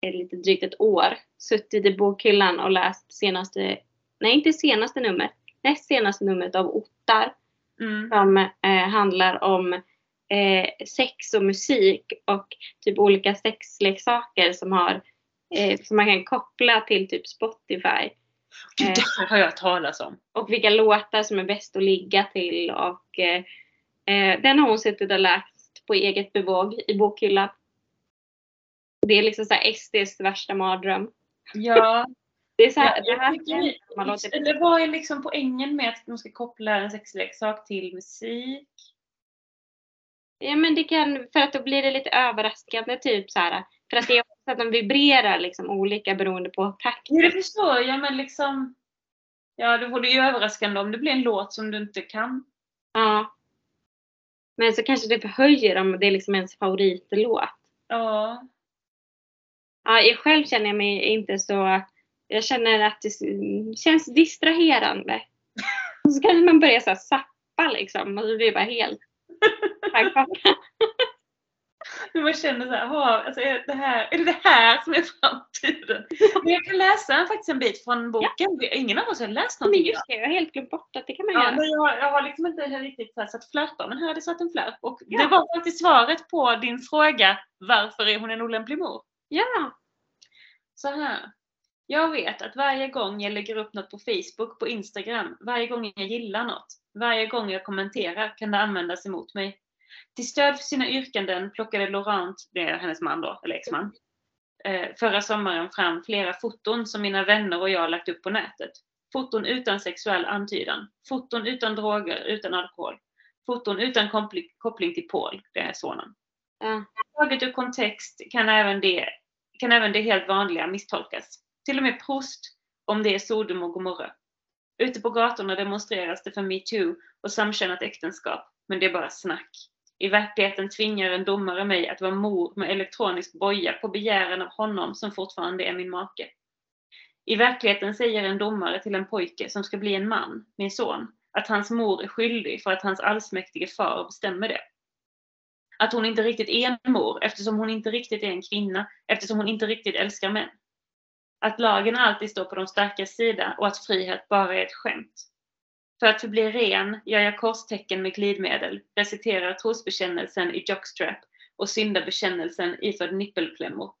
[SPEAKER 2] är lite drygt ett år suttit i bokhyllan och läst senaste, nej inte senaste numret, näst senaste numret av Ottar
[SPEAKER 1] Mm.
[SPEAKER 2] som eh, handlar om eh, sex och musik och typ olika sexleksaker som har eh, som man kan koppla till typ Spotify.
[SPEAKER 1] Det här har jag talat om.
[SPEAKER 2] och vilka låtar som är bäst att ligga till och eh, eh, den har hon suttit och läst på eget bevåg i bokhyllan. Det är liksom så här SDs värsta mardröm.
[SPEAKER 1] Ja,
[SPEAKER 2] Det är så här,
[SPEAKER 1] Ja,
[SPEAKER 2] det här
[SPEAKER 1] jag tycker-
[SPEAKER 2] man låter
[SPEAKER 1] Eller vad är liksom poängen med att de ska koppla en sexleksak till musik?
[SPEAKER 2] Ja men det kan, för att då blir det lite överraskande typ så här. För att det är också att de vibrerar liksom olika beroende på takt.
[SPEAKER 1] Jo, det förstår jag, men liksom... Ja, det vore ju överraskande om det blir en låt som du inte kan.
[SPEAKER 2] Ja. Men så kanske det förhöjer om det är liksom ens favoritlåt.
[SPEAKER 1] Ja.
[SPEAKER 2] Ja, jag själv känner jag mig inte så... Jag känner att det känns distraherande. Och så kanske man börjar så här sappa liksom och så blir det bara helt pannkaka.
[SPEAKER 1] Men man känner så här, "Jaha, alltså är det här, är det det här som är framtiden? Men jag kan läsa faktiskt en bit från boken. Ingen av oss har läst
[SPEAKER 2] Men
[SPEAKER 1] någonting
[SPEAKER 2] just det, jag har helt glömt bort att det kan man
[SPEAKER 1] Ja,
[SPEAKER 2] göra.
[SPEAKER 1] men jag, jag har liksom inte riktigt så här satt flörtar, men här hade jag satt en flört. Och
[SPEAKER 2] Ja.
[SPEAKER 1] det var faktiskt svaret på din fråga, varför är hon en olämplig mor?
[SPEAKER 2] Ja.
[SPEAKER 1] Så här. Jag vet att varje gång jag lägger upp något på Facebook, på Instagram, varje gång jag gillar något, varje gång jag kommenterar kan det användas emot mig. Till stöd för sina yrkanden plockade Laurent, det är hennes man då, eller exman, eh, förra sommaren fram flera foton som mina vänner och jag lagt upp på nätet. Foton utan sexuell antydan. Foton utan droger, utan alkohol. Foton utan koppling till Paul, det är sonen.
[SPEAKER 2] ja.
[SPEAKER 1] Taget ur kontext kan även, det, kan även det helt vanliga misstolkas. Till och med Proust, om det är Sodom och Gomorra. Ute på gatorna demonstreras det för metoo och samkönat äktenskap, men det är bara snack. I verkligheten tvingar en domare mig att vara mor med elektronisk boja på begäran av honom som fortfarande är min make. I verkligheten säger en domare till en pojke som ska bli en man, min son, att hans mor är skyldig för att hans allsmäktige far bestämmer det att hon inte riktigt är en mor eftersom hon inte riktigt är en kvinna, eftersom hon inte riktigt älskar män. Att lagen alltid står på de starkas sida och att frihet bara är ett skämt. För att förbli ren gör jag korstecken med glidmedel, reciterar trosbekännelsen i jockstrap och syndabekännelsen iförd nippelklämmor.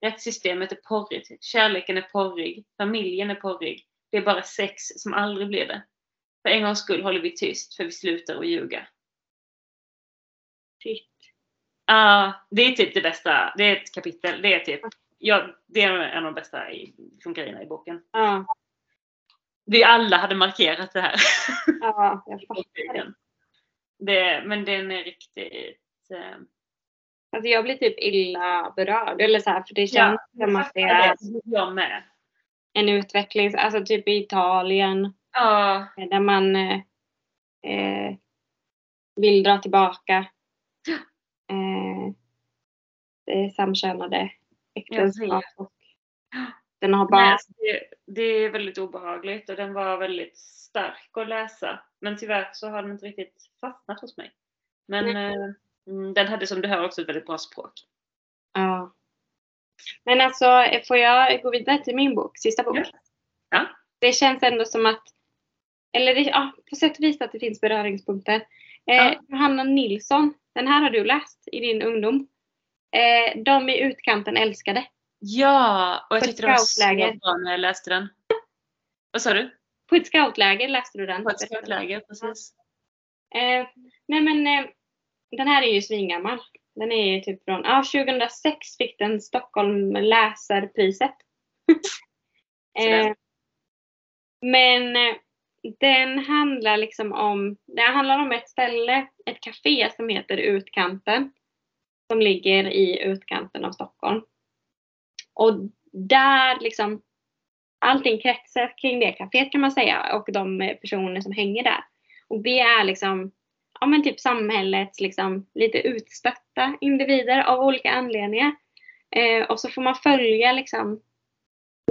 [SPEAKER 1] Rättssystemet är porrigt, kärleken är porrig, familjen är porrig. Det är bara sex som aldrig blir det. För en gångs skull håller vi tyst för vi slutar att ljuga.
[SPEAKER 2] Shit.
[SPEAKER 1] Ja, det är typ det bästa. Det är ett kapitel. Det är typ, ja, det är en av de bästa i, liksom, grejerna i boken.
[SPEAKER 2] Ja,
[SPEAKER 1] Vi alla hade markerat det här.
[SPEAKER 2] ja jag *laughs* fattar.
[SPEAKER 1] det, men den är riktigt... Eh,
[SPEAKER 2] Alltså jag blir typ illa berörd. Eller så här, för det
[SPEAKER 1] Ja,
[SPEAKER 2] känns som att det är
[SPEAKER 1] Jag med.
[SPEAKER 2] en utveckling. Alltså typ i Italien.
[SPEAKER 1] Ja,
[SPEAKER 2] Där man eh, eh, vill dra tillbaka eh, det samkönade äktenskap. Och den har
[SPEAKER 1] nej,
[SPEAKER 2] bara...
[SPEAKER 1] alltså det, det är väldigt obehagligt och den var väldigt stark att läsa. Men tyvärr så har den inte riktigt fastnat hos mig. Men
[SPEAKER 2] Nej.
[SPEAKER 1] eh, mm, den hade som du hör också ett väldigt bra språk.
[SPEAKER 2] Ja. Men alltså, får jag gå vidare till min bok? Sista bok?
[SPEAKER 1] Ja. Ja.
[SPEAKER 2] Det känns ändå som att, eller det, ja, på sätt och vis att det finns beröringspunkter. Eh,
[SPEAKER 1] Ja.
[SPEAKER 2] Johanna Nilsson, den här har du läst i din ungdom. Eh, de i utkanten älskade.
[SPEAKER 1] Ja, och jag
[SPEAKER 2] På
[SPEAKER 1] tyckte det var så bra när jag läste den. Vad sa du?
[SPEAKER 2] På ett scoutläger läste du den.
[SPEAKER 1] På ett scoutläger, precis.
[SPEAKER 2] Eh, nej men eh, den här är ju svingammal. Den är ju typ från, ja 2006 fick den Stockholm läserpriset. *laughs*
[SPEAKER 1] Sådär.
[SPEAKER 2] eh, men eh, den handlar liksom om, det handlar om ett ställe, ett café som heter Utkanten. Som ligger i utkanten av Stockholm. Och där liksom allting kretsar kring det kaféet kan man säga och de personer som hänger där. Och det är liksom, ja men typ samhällets liksom lite utstötta individer av olika anledningar. Eh, och så får man följa liksom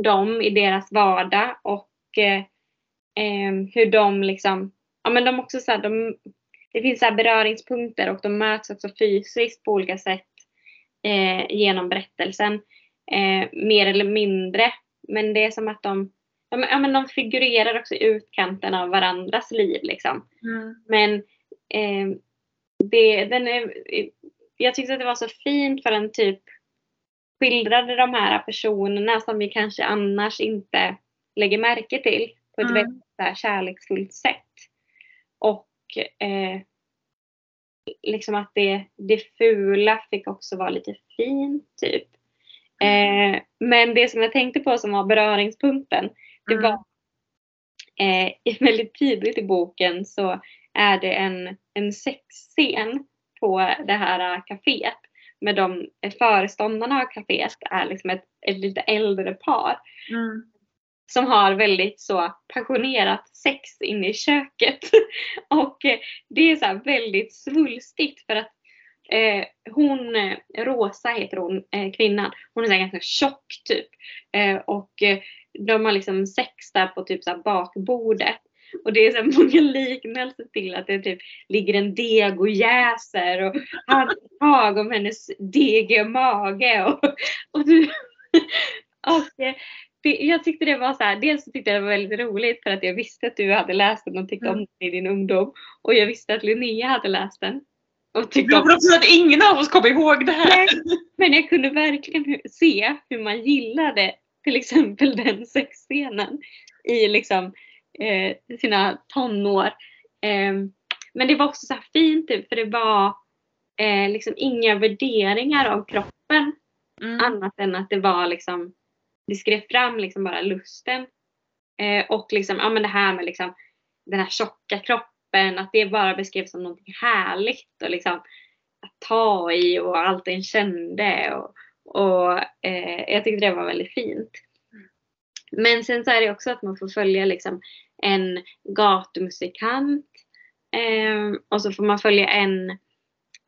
[SPEAKER 2] dem i deras vardag och eh, eh, hur de liksom, ja men de också så här, de, det finns så här beröringspunkter och de möts också fysiskt på olika sätt eh, genom berättelsen. Eh, mer eller mindre. Men det är som att de, men, ja, men de figurerar också i utkanten av varandras liv liksom.
[SPEAKER 1] Mm.
[SPEAKER 2] Men eh, det, den är, jag tyckte att det var så fint för den typ skildrade de här personerna som vi kanske annars inte lägger märke till på ett
[SPEAKER 1] Mm.
[SPEAKER 2] väldigt här, kärleksfullt sätt. Eh, liksom att det, det fula fick också vara lite fint typ. Eh, men det som jag tänkte på som var beröringspunkten, det
[SPEAKER 1] Mm.
[SPEAKER 2] var eh, *laughs* väldigt tidigt i boken så är det en, en sexscen på det här kaféet. Med de föreståndarna av kaféet är liksom ett, ett lite äldre par
[SPEAKER 1] Mm
[SPEAKER 2] som har väldigt så passionerat sex inne i köket. *laughs* Och eh, det är så här väldigt svulstigt för att eh, hon, eh, Rosa heter hon, eh, kvinnan, hon är så ganska tjock typ. Eh, och eh, de har liksom sex där på typ så här bakbordet. Och det är så *laughs* många liknelser till att det typ ligger en deg och jäser och handtag om hennes degiga mage. Och, *laughs* och, du, och det, jag tyckte det var så här, dels så tyckte jag det var väldigt roligt för att jag visste att du hade läst den och tyckte om
[SPEAKER 1] Mm.
[SPEAKER 2] den i din ungdom. Och jag visste att Linnea hade läst den. Och
[SPEAKER 1] Det
[SPEAKER 2] tyckte om
[SPEAKER 1] beror också att ingen av oss kommer ihåg det här.
[SPEAKER 2] Nej, Men jag kunde verkligen se hur man gillade till exempel *laughs* den sexscenen i liksom, eh, sina tonår. Eh, men det var också så fint typ, för det var eh, liksom inga värderingar av kroppen
[SPEAKER 1] Mm.
[SPEAKER 2] annat än att det var liksom, det skrev fram liksom bara lusten. Eh, och liksom, ja men det här med liksom den här tjocka kroppen, att det bara beskrevs som någonting härligt och liksom att ta i och allt den kände. Och, och eh, jag tyckte det var väldigt fint. Men sen så är det också att man får följa liksom en gatumusikant eh, och så får man följa en,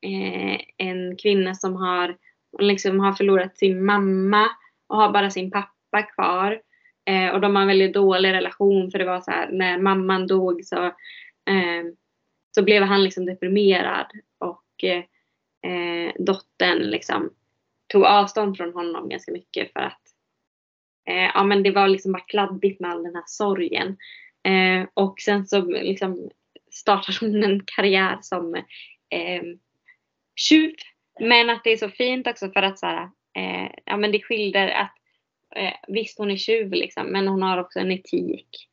[SPEAKER 2] eh, en kvinna som har, liksom har förlorat sin mamma och har bara sin pappa kvar. Eh, och de har en väldigt dålig relation för det var så här när mamman dog så, eh, så blev han liksom deprimerad och eh, eh, dottern liksom tog avstånd från honom ganska mycket för att eh, ja, men det var liksom bara kladdigt med all den här sorgen. Eh, och sen så liksom startar hon en karriär som eh, tjuv Men att det är så fint också för att så här, eh, ja men det skildrar att eh, visst hon är tjuv liksom men hon har också en etik.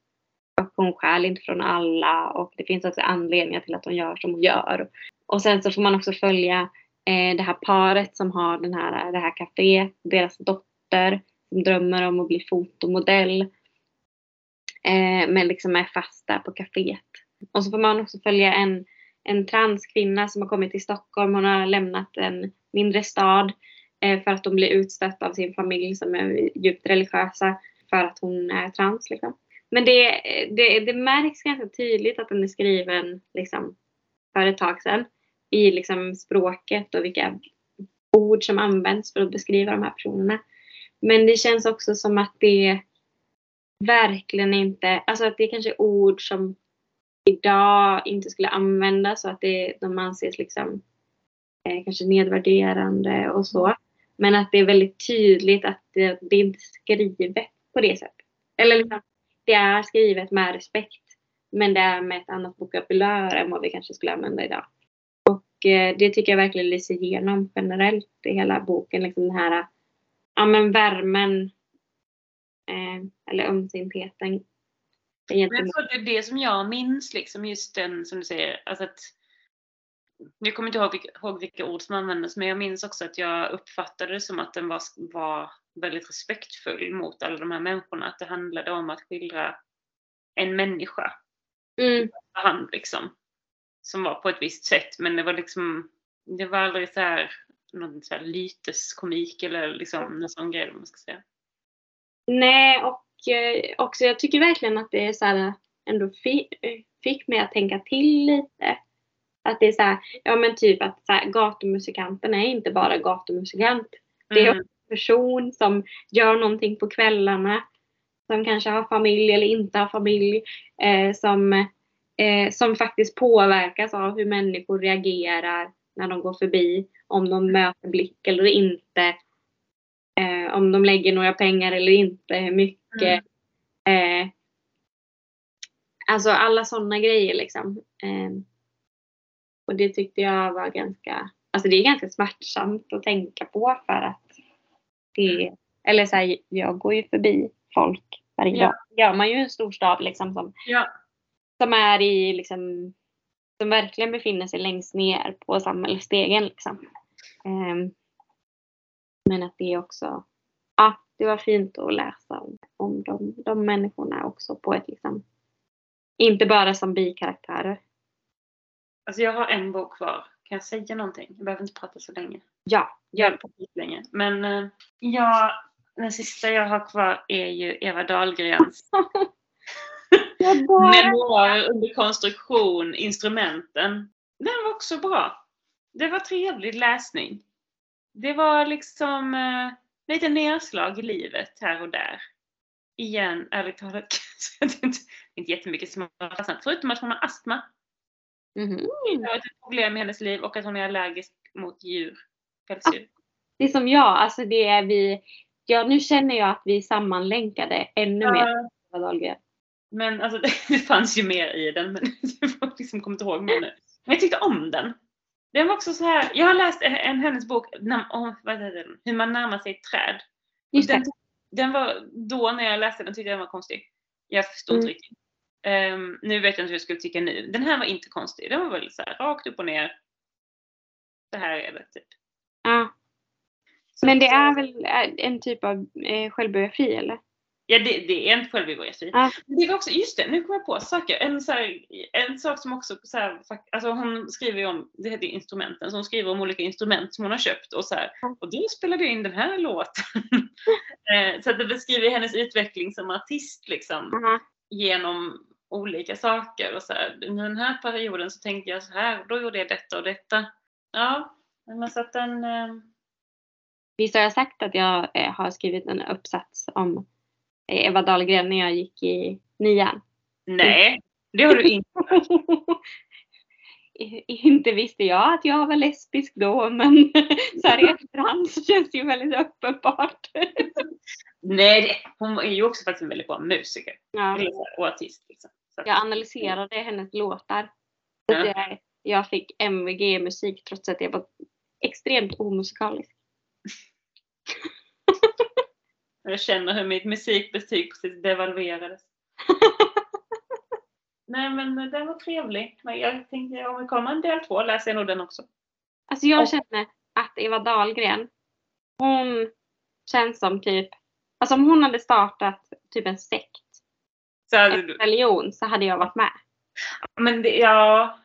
[SPEAKER 2] Och hon stjäl inte från alla och det finns också anledningar till att hon gör som hon gör. Och sen så får man också följa eh, det här paret som har den här, det här kaféet, deras dotter som drömmer om att bli fotomodell. Eh, men liksom är fast där på kaféet. Och så får man också följa en, en transkvinna som har kommit till Stockholm. Hon har lämnat en mindre stad eh, Eh, för att de blir utstött av sin familj som är djupt religiösa för att hon är trans. Liksom. Men det, det, det märks ganska tydligt att den är skriven liksom, för ett tag sedan i liksom, språket och vilka ord som används för att beskriva de här personerna. Men det känns också som att det verkligen inte, alltså att det kanske är ord som idag inte skulle användas och att det, de anses liksom eh, kanske nedvärderande och så. Men att det är väldigt tydligt att det, det är skrivet på det sättet. Eller liksom, det är skrivet med respekt. Men det är med ett annat vokabulär än vad vi kanske skulle använda idag. Och eh, det tycker jag verkligen lyser igenom generellt i hela boken. Liksom den här ja, men värmen eh, eller ömsintheten.
[SPEAKER 1] Jag tror det är det som jag minns, liksom just den som du säger, alltså att jag kommer inte ihåg vilka, ihåg vilka ord som användes, men jag minns också att jag uppfattade det som att den var, var väldigt respektfull mot alla de här människorna. Att det handlade om att skildra en människa.
[SPEAKER 2] Mm.
[SPEAKER 1] Han liksom. Som var på ett visst sätt. Men det var liksom, det var aldrig så här någon så här lyteskomik eller liksom en sån grej man ska säga.
[SPEAKER 2] Nej, och eh, också jag tycker verkligen att det är så här, ändå fi, fick mig att tänka till lite. Att det är så här, ja men typ att så här, gatumusikanten är inte bara gatumusikant. Det är
[SPEAKER 1] Mm.
[SPEAKER 2] en person som gör någonting på kvällarna. Som kanske har familj eller inte har familj. Eh, som, eh, som faktiskt påverkas av hur människor reagerar när de går förbi. Om de möter blick eller inte. Eh, om de lägger några pengar eller inte. Hur mycket. Eh, alltså alla sådana grejer liksom. Och det tyckte jag var ganska, alltså det är ganska smärtsamt att tänka på för att det, eller så här, jag går ju förbi folk varje
[SPEAKER 1] Ja.
[SPEAKER 2] dag. Gör man ju i en storstad liksom som,
[SPEAKER 1] Ja.
[SPEAKER 2] som är i liksom, som verkligen befinner sig längst ner på samhällsstegen liksom. Ehm, men att det också, ja, det var fint att läsa om, om de, de människorna också på ett liksom, inte bara som bikaraktärer.
[SPEAKER 1] Alltså jag har en bok kvar. Kan jag säga någonting? Jag behöver inte prata så länge.
[SPEAKER 2] Ja,
[SPEAKER 1] Jag har pratat länge. Men eh, ja, den sista jag har kvar är ju Eva Dahlgrens *laughs* memoarer under konstruktion, instrumenten. Den var också bra. Det var trevlig läsning. Det var liksom eh, lite nedslag i livet här och där. Igen, ärligt talat, *laughs* inte, inte jättemycket som har. Förutom att hon har astma.
[SPEAKER 2] Mhm.
[SPEAKER 1] Det varit ett problem i hennes liv och att hon är allergisk mot djur. Pälsdjur.
[SPEAKER 2] Det är som jag, alltså det är vi, ja nu känner jag att vi är sammanlänkade ännu mer.
[SPEAKER 1] Ja,
[SPEAKER 2] Dahlgren.
[SPEAKER 1] men alltså *laughs* det, fanns ju mer i den men *laughs* jag liksom kommer inte ihåg mer nu. Men jag tyckte om den. Den var också så här, jag har läst en, en hennes bok om vad heter den? Hur man närmar sig ett träd.
[SPEAKER 2] Just
[SPEAKER 1] den, den var, då när jag läste den tyckte jag den var konstig. Jag förstod inte
[SPEAKER 2] Mm.
[SPEAKER 1] riktigt. Ehm, nu vet jag inte hur jag skulle tycka nu. Den här var inte konstig. Den var väl så här rakt upp och ner. Det här är det typ.
[SPEAKER 2] Ja.
[SPEAKER 1] Så
[SPEAKER 2] Men det
[SPEAKER 1] att,
[SPEAKER 2] är väl eh, en typ av eh, självbiografi eller?
[SPEAKER 1] Ja, det, det är en självbiografi.
[SPEAKER 2] Ja.
[SPEAKER 1] Det var också, just det, nu kommer jag på saker. En, så här, en sak som också, så här, alltså hon skriver ju om, det heter instrumenten, så hon skriver om olika instrument som hon har köpt och så här, och då spelade jag in den här låten. *laughs* Eh, så att det beskriver hennes utveckling som artist liksom,
[SPEAKER 2] Aha.
[SPEAKER 1] genom olika saker och så här, under den här perioden så tänkte jag så här, och då gjorde jag detta och detta. Ja, men så att den, eh,
[SPEAKER 2] Visst har jag sagt att jag eh, har skrivit en uppsats om eh, Eva Dahlgren när jag gick i nian?
[SPEAKER 1] nej, det har du inte. *laughs*
[SPEAKER 2] Inte visste jag att jag var lesbisk då men så här i efterhand så känns det ju väldigt uppenbart. *laughs*
[SPEAKER 1] Nej, hon är ju också faktiskt en väldigt bra musiker.
[SPEAKER 2] Ja.
[SPEAKER 1] Och artist. Liksom.
[SPEAKER 2] Jag analyserade hennes låtar.
[SPEAKER 1] Ja.
[SPEAKER 2] att jag, fick MVG i musik trots att jag var extremt omusikalisk. *laughs*
[SPEAKER 1] Jag känner hur mitt musikbetyg precis devalverades. *laughs* Nej men den var trevlig. Men jag tänkte om det kommer en del två läser jag nog den också.
[SPEAKER 2] Alltså jag
[SPEAKER 1] Och-
[SPEAKER 2] känner att Eva Dahlgren, hon känns som typ, alltså om hon hade startat typ en sekt,
[SPEAKER 1] Så,
[SPEAKER 2] en religion, så hade jag varit med.
[SPEAKER 1] men det, ja,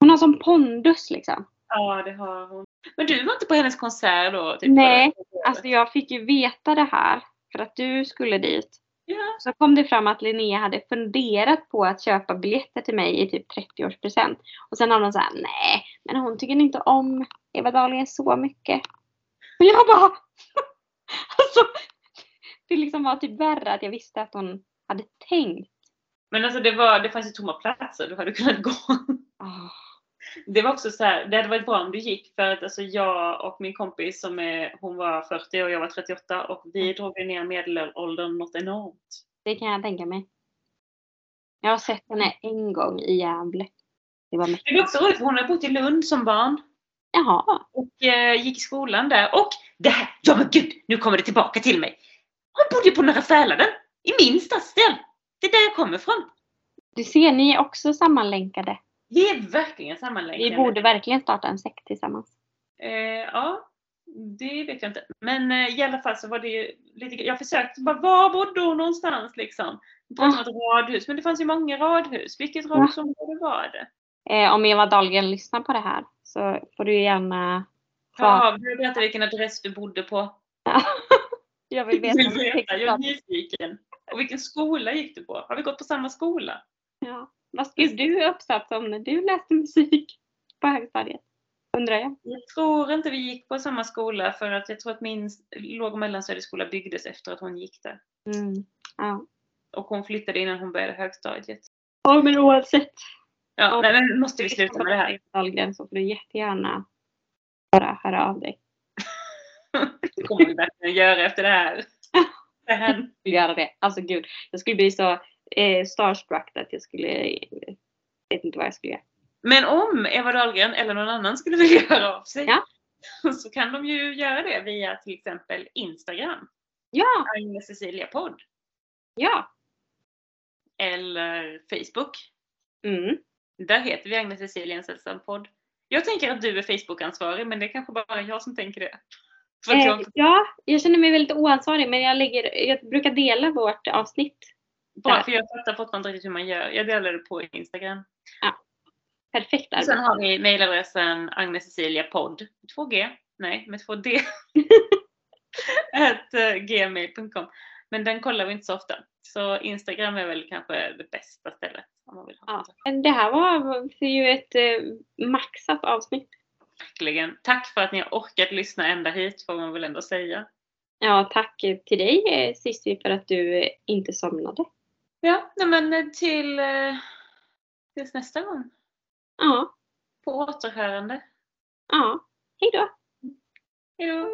[SPEAKER 2] Hon har som pondus liksom.
[SPEAKER 1] ja, det har hon. Men du var inte på hennes konsert då? Typ,
[SPEAKER 2] Nej, Alltså jag fick ju veta det här för att du skulle dit.
[SPEAKER 1] Ja.
[SPEAKER 2] Så kom det fram att Linnea hade funderat på att köpa biljetter till mig i typ 30-årspresent. Och sen har hon sagt nej, men hon tycker inte om Eva Dahlgren så mycket. Och jag bara, *laughs* alltså, det liksom var typ värre att jag visste att hon hade tänkt.
[SPEAKER 1] Men alltså det, var, det fanns ju tomma platser, du hade kunnat gå.
[SPEAKER 2] Ah,
[SPEAKER 1] Det var också så här, det hade varit bra om du gick för att alltså jag och min kompis som är, hon var 40 och jag var 38 och vi drog ju ner medelåldern något enormt.
[SPEAKER 2] det kan jag tänka mig. Jag har sett henne en gång i Gävle. Det var mäktigt.
[SPEAKER 1] Det också roligt för hon har bott i Lund som barn
[SPEAKER 2] Jaha.
[SPEAKER 1] och eh, gick i skolan där. Och det här, ja men gud, nu kommer det tillbaka till mig. Hon bodde på Norra Fäladen, i min stadsdel. Det är där jag kommer ifrån.
[SPEAKER 2] Du ser, ni är också sammanlänkade.
[SPEAKER 1] Vi är verkligen sammanlänkade.
[SPEAKER 2] Vi borde verkligen starta en sekt tillsammans.
[SPEAKER 1] Eh, ja, det vet jag inte. Men eh, i alla fall så var det ju lite, jag försökte bara, var bodde hon någonstans liksom? Om ett radhus, men det fanns ju många radhus. Vilket radhusområde var det?
[SPEAKER 2] Eh, om Eva Dahlgren lyssnar på det här så får du gärna
[SPEAKER 1] Ja, vill du berätta vilken adress du bodde på? *laughs*
[SPEAKER 2] Jag vill
[SPEAKER 1] Jag
[SPEAKER 2] veta.
[SPEAKER 1] vill veta, jag är nyfiken. Och vilken skola gick du på? Har vi gått på samma skola?
[SPEAKER 2] Ja. Vad skulle du uppsatt som när du läste musik på högstadiet? Undrar jag.
[SPEAKER 1] Jag tror inte vi gick på samma skola för att jag tror att min låg och mellanstadieskola byggdes efter att hon gick där.
[SPEAKER 2] Mm. Ja.
[SPEAKER 1] Och hon flyttade innan hon började högstadiet.
[SPEAKER 2] ja, men oavsett.
[SPEAKER 1] Ja,
[SPEAKER 2] Ja.
[SPEAKER 1] nej, men måste vi sluta med det här.
[SPEAKER 2] Dahlgren så får du jättegärna bara höra av dig. *laughs*
[SPEAKER 1] Det kommer vi verkligen göra efter det här. *laughs* Det här.
[SPEAKER 2] Jag skulle göra det. Alltså gud, jag skulle bli så eh, starstruck att jag skulle, vet inte vad jag skulle göra.
[SPEAKER 1] Men om Eva Dahlgren eller någon annan skulle vilja höra av sig
[SPEAKER 2] Ja. *laughs*
[SPEAKER 1] så kan de ju göra det via till exempel Instagram,
[SPEAKER 2] Ja,
[SPEAKER 1] Agnes Cecilia podd,
[SPEAKER 2] ja.
[SPEAKER 1] eller Facebook.
[SPEAKER 2] Mm.
[SPEAKER 1] Där heter vi Agnes Cecilia sällsam podd. Jag tänker att du är Facebook-ansvarig men det är kanske bara jag som tänker det.
[SPEAKER 2] Eh,
[SPEAKER 1] jag,
[SPEAKER 2] ja, jag känner mig väldigt oansvarig men jag, lägger, jag brukar dela vårt avsnitt.
[SPEAKER 1] Bara för jag fattar fortfarande inte riktigt hur man gör. Jag delar det på Instagram.
[SPEAKER 2] Perfekt
[SPEAKER 1] Och sen
[SPEAKER 2] arbete.
[SPEAKER 1] har vi mejladressen Agnes Cecilia podd, 2G, nej med 2D, *laughs* at eh, gmail.com. Men den kollar vi inte så ofta. Så Instagram är väl kanske det bästa stället om man vill ha
[SPEAKER 2] Ja. Det här var ju ett eh, maxat avsnitt.
[SPEAKER 1] Verkligen. Tack för att ni har orkat lyssna ända hit får man väl ändå säga.
[SPEAKER 2] Ja, tack till dig eh, Cissi för att du inte somnade.
[SPEAKER 1] Ja, nej men eh, till eh, tills nästa gång.
[SPEAKER 2] Ja,
[SPEAKER 1] På återhörande.
[SPEAKER 2] ja. Hej då!
[SPEAKER 1] Hejdå!